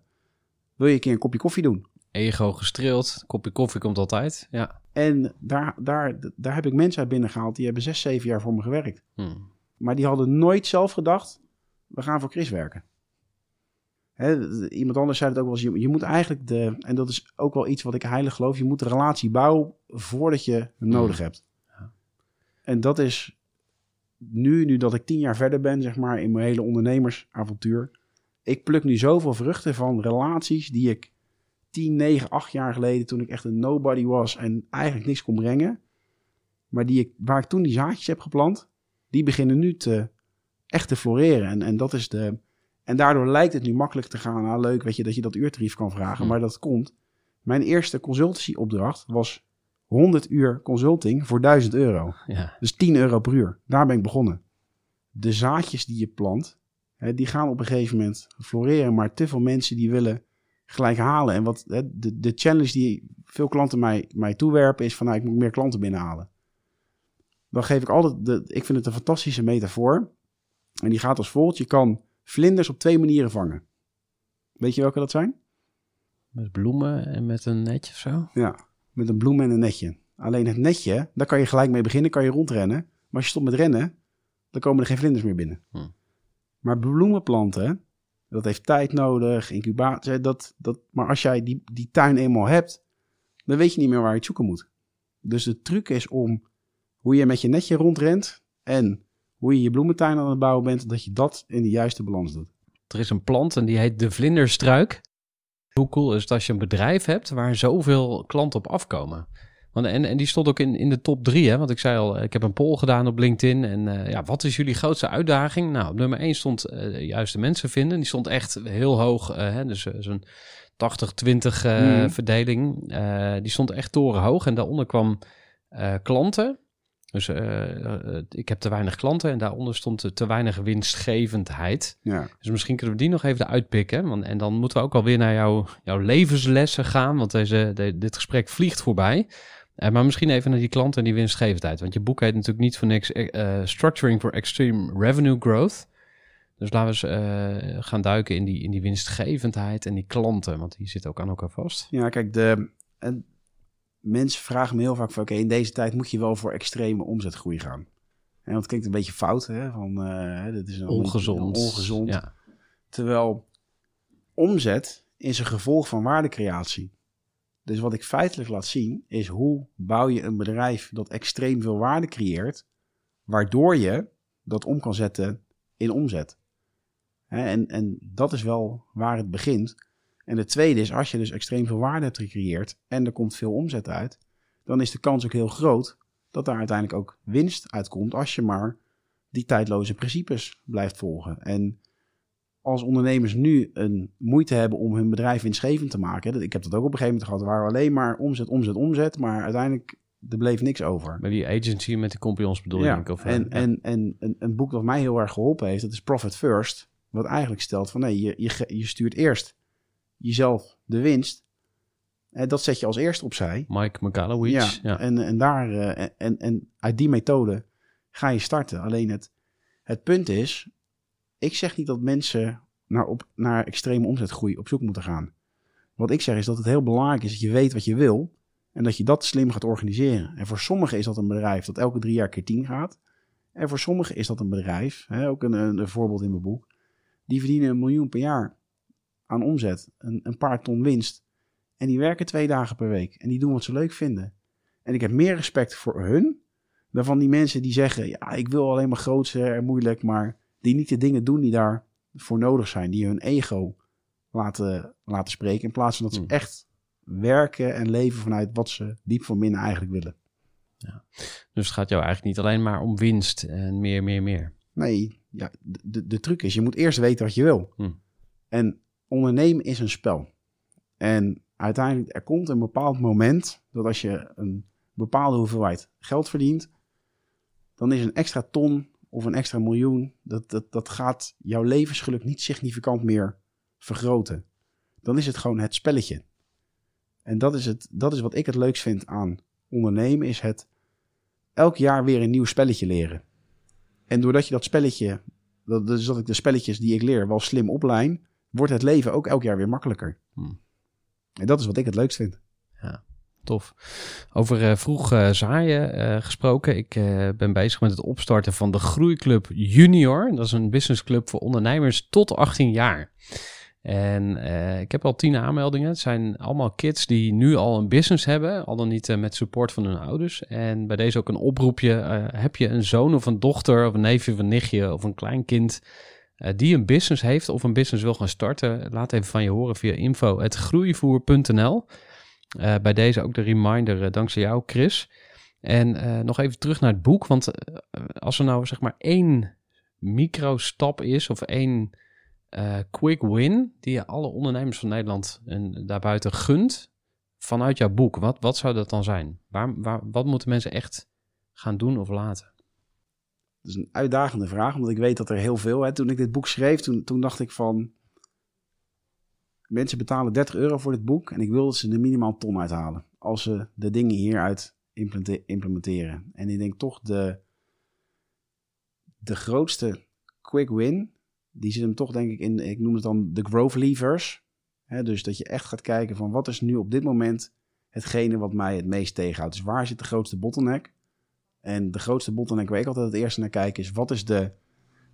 Wil je een keer een kopje koffie doen? ego gestreeld, kopje koffie komt altijd. Ja. En daar, daar, daar heb ik mensen uit binnengehaald, die hebben zes, zeven jaar voor me gewerkt. Hm. Maar die hadden nooit zelf gedacht, we gaan voor Chris werken. Iemand anders zei het ook wel eens, je, je moet eigenlijk de, en dat is ook wel iets wat ik heilig geloof, je moet de relatie bouwen voordat je hem nodig hebt. En dat is nu, nu dat ik tien jaar verder ben, zeg maar, in mijn hele ondernemersavontuur. Ik pluk nu zoveel vruchten van relaties die ik 10, 9, 8 jaar geleden, toen ik echt een nobody was en eigenlijk niks kon brengen. Maar die ik, waar ik toen die zaadjes heb geplant, die beginnen nu te, echt te floreren. En, en dat is de. En daardoor lijkt het nu makkelijk te gaan. Nou, leuk, weet je, dat je dat uurtarief kan vragen. Hm. Maar dat komt. Mijn eerste consultancyopdracht was 100 uur consulting voor 1000 euro. ja. Dus 10 euro per uur. Daar ben ik begonnen. De zaadjes die je plant, hè, die gaan op een gegeven moment floreren. Maar te veel mensen die willen gelijk halen. En wat hè, de, de challenge die veel klanten mij, mij toewerpen is van nou, ik moet meer klanten binnenhalen. Dan geef ik altijd, de, ik vind het een fantastische metafoor. En die gaat als volgt. Je kan vlinders op twee manieren vangen. Weet je welke dat zijn? Met bloemen en met een netje of zo. Ja, met een bloem en een netje. Alleen het netje, daar kan je gelijk mee beginnen, kan je rondrennen. Maar als je stopt met rennen, dan komen er geen vlinders meer binnen. Hm. Maar bloemenplanten, dat heeft tijd nodig, incubatie. Dat, dat, maar als jij die, die tuin eenmaal hebt, dan weet je niet meer waar je het zoeken moet. Dus de truc is om hoe je met je netje rondrent en hoe je je bloementuin aan het bouwen bent, dat je dat in de juiste balans doet. Er is een plant en die heet de vlinderstruik. Hoe cool is het als je een bedrijf hebt waar zoveel klanten op afkomen? Want, en, en die stond ook in, in de top drie, hè? Want ik zei al, ik heb een poll gedaan op LinkedIn. En eh, ja, wat is jullie grootste uitdaging? Nou, op nummer één stond eh, de juiste mensen vinden. Die stond echt heel hoog, eh, hè? dus eh, zo'n 80-20 eh, Mhm. verdeling. Eh, die stond echt torenhoog. En daaronder kwam eh, klanten. Dus eh, eh, ik heb te weinig klanten en daaronder stond te weinig winstgevendheid. Ja, Dus misschien kunnen we die nog even uitpikken. Want, en dan moeten we ook alweer naar jouw, jouw levenslessen gaan. Want deze, de- dit gesprek vliegt voorbij. Eh, maar misschien even naar die klant en die winstgevendheid. Want je boek heet natuurlijk niet voor niks Structuring for Extreme Revenue Growth. Dus laten we eens gaan duiken in die, in die winstgevendheid en die klanten. Want die zitten ook aan elkaar vast. Ja, kijk, de, mensen vragen me heel vaak van... oké, in deze tijd moet je wel voor extreme omzetgroei gaan. En dat klinkt een beetje fout, hè? Van, eh, dit is een Ongezond. ongezond. Ja. Terwijl omzet is een gevolg van waardecreatie. Dus wat ik feitelijk laat zien, is hoe bouw je een bedrijf dat extreem veel waarde creëert... waardoor je dat om kan zetten in omzet. En, en dat is wel waar het begint... En de tweede is, als je dus extreem veel waarde hebt gecreëerd en er komt veel omzet uit, dan is de kans ook heel groot dat daar uiteindelijk ook winst uitkomt als je maar die tijdloze principes blijft volgen. En als ondernemers nu een moeite hebben om hun bedrijf winstgevend te maken, ik heb dat ook op een gegeven moment gehad, waar we alleen maar omzet, omzet, omzet, maar uiteindelijk er bleef niks over. Met die agency met die compagnons bedoel Ja, ik, Of, eh, en, ja. en, en een, een boek dat mij heel erg geholpen heeft, dat is Profit First. Wat eigenlijk stelt van nee, je, je, je stuurt eerst jezelf de winst. En dat zet je als eerste opzij. Mike McAllowich. Ja, Ja. En, en, daar, eh, en, en uit die methode ga je starten. Alleen het, het punt is, ik zeg niet dat mensen naar, op, naar extreme omzetgroei op zoek moeten gaan. Wat ik zeg is dat het heel belangrijk is dat je weet wat je wil en dat je dat slim gaat organiseren. En voor sommigen is dat een bedrijf dat elke drie jaar keer tien gaat. En voor sommigen is dat een bedrijf, hè, ook een, een voorbeeld in mijn boek, die verdienen een miljoen per jaar aan omzet, een, een paar ton winst. En die werken twee dagen per week en die doen wat ze leuk vinden. En ik heb meer respect voor hun dan van die mensen die zeggen: Ja, ik wil alleen maar grootser en moeilijk, maar die niet de dingen doen die daarvoor nodig zijn, die hun ego laten, laten spreken, in plaats van dat ze Hmm. echt werken en leven vanuit wat ze diep van binnen eigenlijk willen. Dus het gaat jou eigenlijk niet alleen maar om winst en meer, meer, meer. Nee, ja, de, de, de truc is, je moet eerst weten wat je wil. Hm. En ondernemen is een spel. En uiteindelijk, er komt een bepaald moment dat als je een bepaalde hoeveelheid geld verdient, dan is een extra ton of een extra miljoen, dat, dat, dat gaat jouw levensgeluk niet significant meer vergroten. Dan is het gewoon het spelletje. En dat is, het, dat is wat ik het leukst vind aan ondernemen, is het elk jaar weer een nieuw spelletje leren. En doordat je dat spelletje, dat, dus dat ik de spelletjes die ik leer wel slim oplijn, wordt het leven ook elk jaar weer makkelijker. Hmm. En dat is wat ik het leukst vind. Tof. Over eh, vroeg eh, zaaien eh, gesproken. Ik ben bezig met het opstarten van de Groeiclub Junior. Dat is een businessclub voor ondernemers tot 18 jaar. En ik heb al 10 aanmeldingen. Het zijn allemaal kids die nu al een business hebben, al dan niet met support van hun ouders. En bij deze ook een oproepje. heb je een zoon of een dochter of een neefje of een nichtje of een kleinkind eh, die een business heeft of een business wil gaan starten? Laat even van je horen via info.groeivoer.nl. Eh, bij deze ook de reminder eh, dankzij jou, Chris. En nog even terug naar het boek. Want als er nou zeg maar één micro-stap is of één quick win die je alle ondernemers van Nederland en daarbuiten gunt vanuit jouw boek, wat, wat zou dat dan zijn? Waar, wat moeten mensen echt gaan doen of laten? Dat is een uitdagende vraag, omdat ik weet dat er heel veel... Hè, toen ik dit boek schreef, toen, toen dacht ik van... Mensen betalen 30 euro voor dit boek en ik wil ze er minimaal ton uithalen. Als ze de dingen hieruit implementeren. En ik denk toch de, de grootste quick win, die zit hem toch denk ik in, ik noem het dan de growth levers. Dus dat je echt gaat kijken van wat is nu op dit moment hetgene wat mij het meest tegenhoudt. Dus waar zit de grootste bottleneck? En de grootste bottleneck waar ik altijd het eerste naar kijk is wat is de,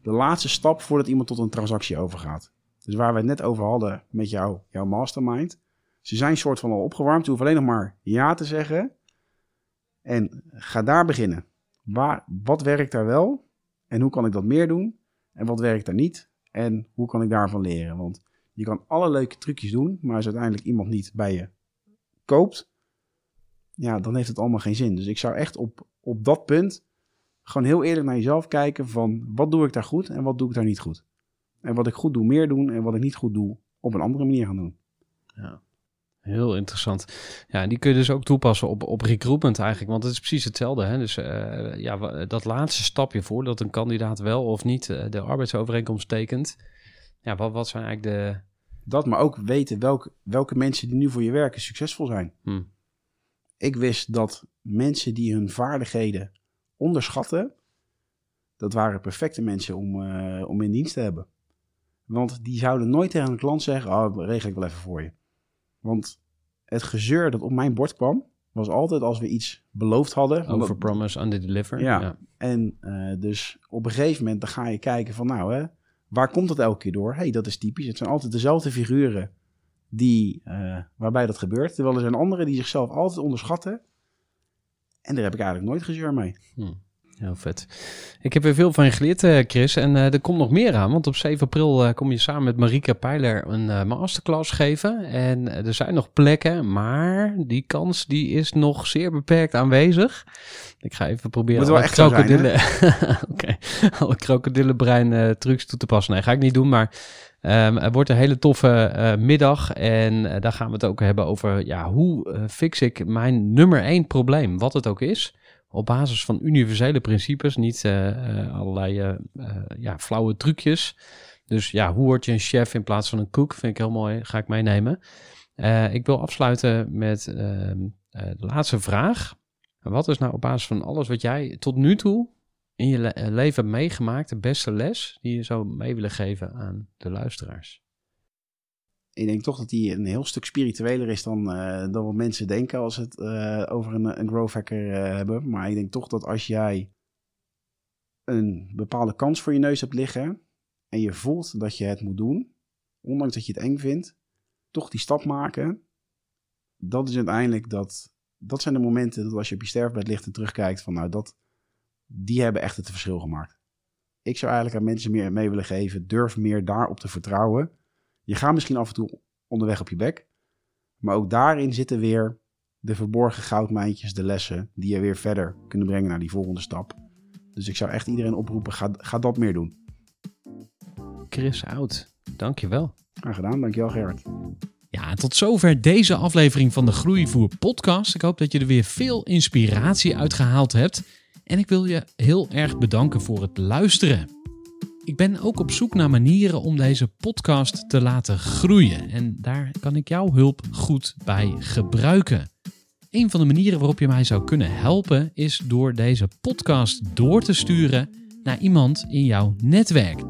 de laatste stap voordat iemand tot een transactie overgaat. Dus waar we het net over hadden met jou, jouw mastermind. Ze zijn soort van al opgewarmd. Je hoeft alleen nog maar ja te zeggen. En ga daar beginnen. Waar, wat werkt daar wel? En hoe kan ik dat meer doen? En wat werkt daar niet? En hoe kan ik daarvan leren? Want je kan alle leuke trucjes doen, maar als uiteindelijk iemand niet bij je koopt, ja, dan heeft het allemaal geen zin. Dus ik zou echt op, op dat punt gewoon heel eerlijk naar jezelf kijken van wat doe ik daar goed en wat doe ik daar niet goed. En wat ik goed doe, meer doen en wat ik niet goed doe, op een andere manier gaan doen. Heel interessant. Ja, die kun je dus ook toepassen op, op recruitment eigenlijk, want het is precies hetzelfde. Hè? Dus eh, ja, dat laatste stapje voordat een kandidaat wel of niet eh, de arbeidsovereenkomst tekent. Ja, wat, wat zijn eigenlijk de... Dat, maar ook weten welke, welke mensen die nu voor je werken succesvol zijn. Hm. Ik wist dat mensen die hun vaardigheden onderschatten, dat waren perfecte mensen om, eh, om in dienst te hebben. Want die zouden nooit tegen een klant zeggen, oh, regel ik wel even voor je. Want het gezeur dat op mijn bord kwam, was altijd als we iets beloofd hadden. want dat- Overpromise, underdeliver. Ja. ja. En eh, dus op een gegeven moment dan ga je kijken van nou, hè, waar komt dat elke keer door? hey, dat is typisch. Het zijn altijd dezelfde figuren die, eh, waarbij dat gebeurt. Terwijl er zijn anderen die zichzelf altijd onderschatten. En daar heb ik eigenlijk nooit gezeur mee. Heel vet. Ik heb weer veel van je geleerd, eh, Chris. En eh, er komt nog meer aan. Want op 7 april kom je samen met Marika Pijler een masterclass geven. En er zijn nog plekken, maar die kans die is nog zeer beperkt aanwezig. Ik ga even proberen alle echt zo zijn, krokodillen, Oké, alle krokodillenbrein trucs toe te passen. Nee, ga ik niet doen, maar ehm, er wordt een hele toffe eh, middag. En eh, daar gaan we het ook hebben over, ja, hoe eh, fix ik mijn nummer één probleem, wat het ook is op basis van universele principes, niet allerlei ja, flauwe trucjes. Dus ja, hoe word je een chef in plaats van een koek? Vind ik heel mooi, ga ik meenemen. Ik wil afsluiten met ehm, eh, de laatste vraag. Wat is nou op basis van alles wat jij tot nu toe in je eh, leven meegemaakt, de beste les die je zou mee willen geven aan de luisteraars? Ik denk toch dat die een heel stuk spiritueler is dan, eh, dan wat mensen denken als het eh, over een, een growth hacker hebben. Maar ik denk toch dat als jij een bepaalde kans voor je neus hebt liggen en je voelt dat je het moet doen, ondanks dat je het eng vindt, toch die stap maken. Dat is uiteindelijk dat, dat zijn de momenten dat als je op je sterfbed ligt en terugkijkt van nou dat, die hebben echt het verschil gemaakt. Ik zou eigenlijk aan mensen meer mee willen geven, durf meer daarop te vertrouwen. Je gaat misschien af en toe onderweg op je bek. Maar ook daarin zitten weer de verborgen goudmijntjes, de lessen, die je weer verder kunnen brengen naar die volgende stap. Dus ik zou echt iedereen oproepen, ga, ga dat meer doen. Chris Oud, dankjewel. Graag gedaan, dankjewel Gerard. Ja, tot zover deze aflevering van de Groeivoer podcast. Ik hoop dat je er weer veel inspiratie uit gehaald hebt. En ik wil je heel erg bedanken voor het luisteren. Ik ben ook op zoek naar manieren om deze podcast te laten groeien. En daar kan ik jouw hulp goed bij gebruiken. Een van de manieren waarop je mij zou kunnen helpen is door deze podcast door te sturen naar iemand in jouw netwerk.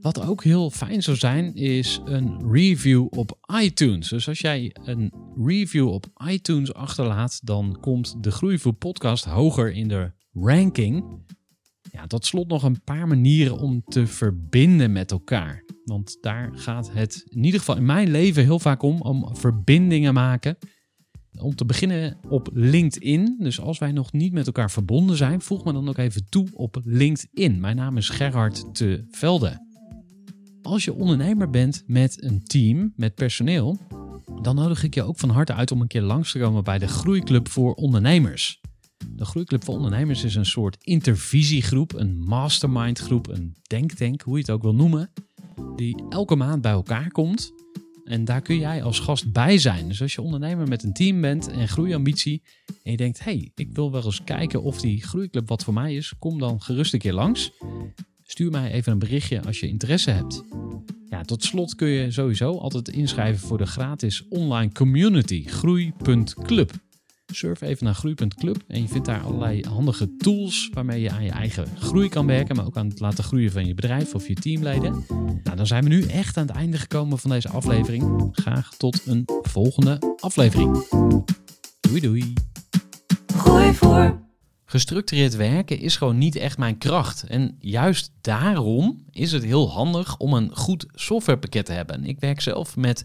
Wat ook heel fijn zou zijn, is een review op iTunes. Dus als jij een review op iTunes achterlaat, dan komt de Groeivoer podcast hoger in de ranking. Ja, tot slot nog een paar manieren om te verbinden met elkaar. Want daar gaat het in ieder geval in mijn leven heel vaak om, om verbindingen maken. Om te beginnen op LinkedIn. Dus als wij nog niet met elkaar verbonden zijn, voeg me dan ook even toe op LinkedIn. Mijn naam is Gerhard te Velde. Als je ondernemer bent met een team, met personeel, dan nodig ik je ook van harte uit om een keer langs te komen bij de Groeiclub voor Ondernemers. De Groeiclub voor Ondernemers is een soort intervisiegroep, een mastermindgroep, een denktank, hoe je het ook wil noemen, die elke maand bij elkaar komt. En daar kun jij als gast bij zijn. Dus als je ondernemer met een team bent en groeiambitie en je denkt, hey, ik wil wel eens kijken of die groeiclub wat voor mij is, kom dan gerust een keer langs. Stuur mij even een berichtje als je interesse hebt. Ja, tot slot kun je sowieso altijd inschrijven voor de gratis online community groei.club. Surf even naar groei.club en je vindt daar allerlei handige tools waarmee je aan je eigen groei kan werken, maar ook aan het laten groeien van je bedrijf of je teamleden. Nou, dan zijn we nu echt aan het einde gekomen van deze aflevering. Graag tot een volgende aflevering. Doei doei. Gooi voor. Gestructureerd werken is gewoon niet echt mijn kracht. En juist daarom is het heel handig om een goed softwarepakket te hebben. Ik werk zelf met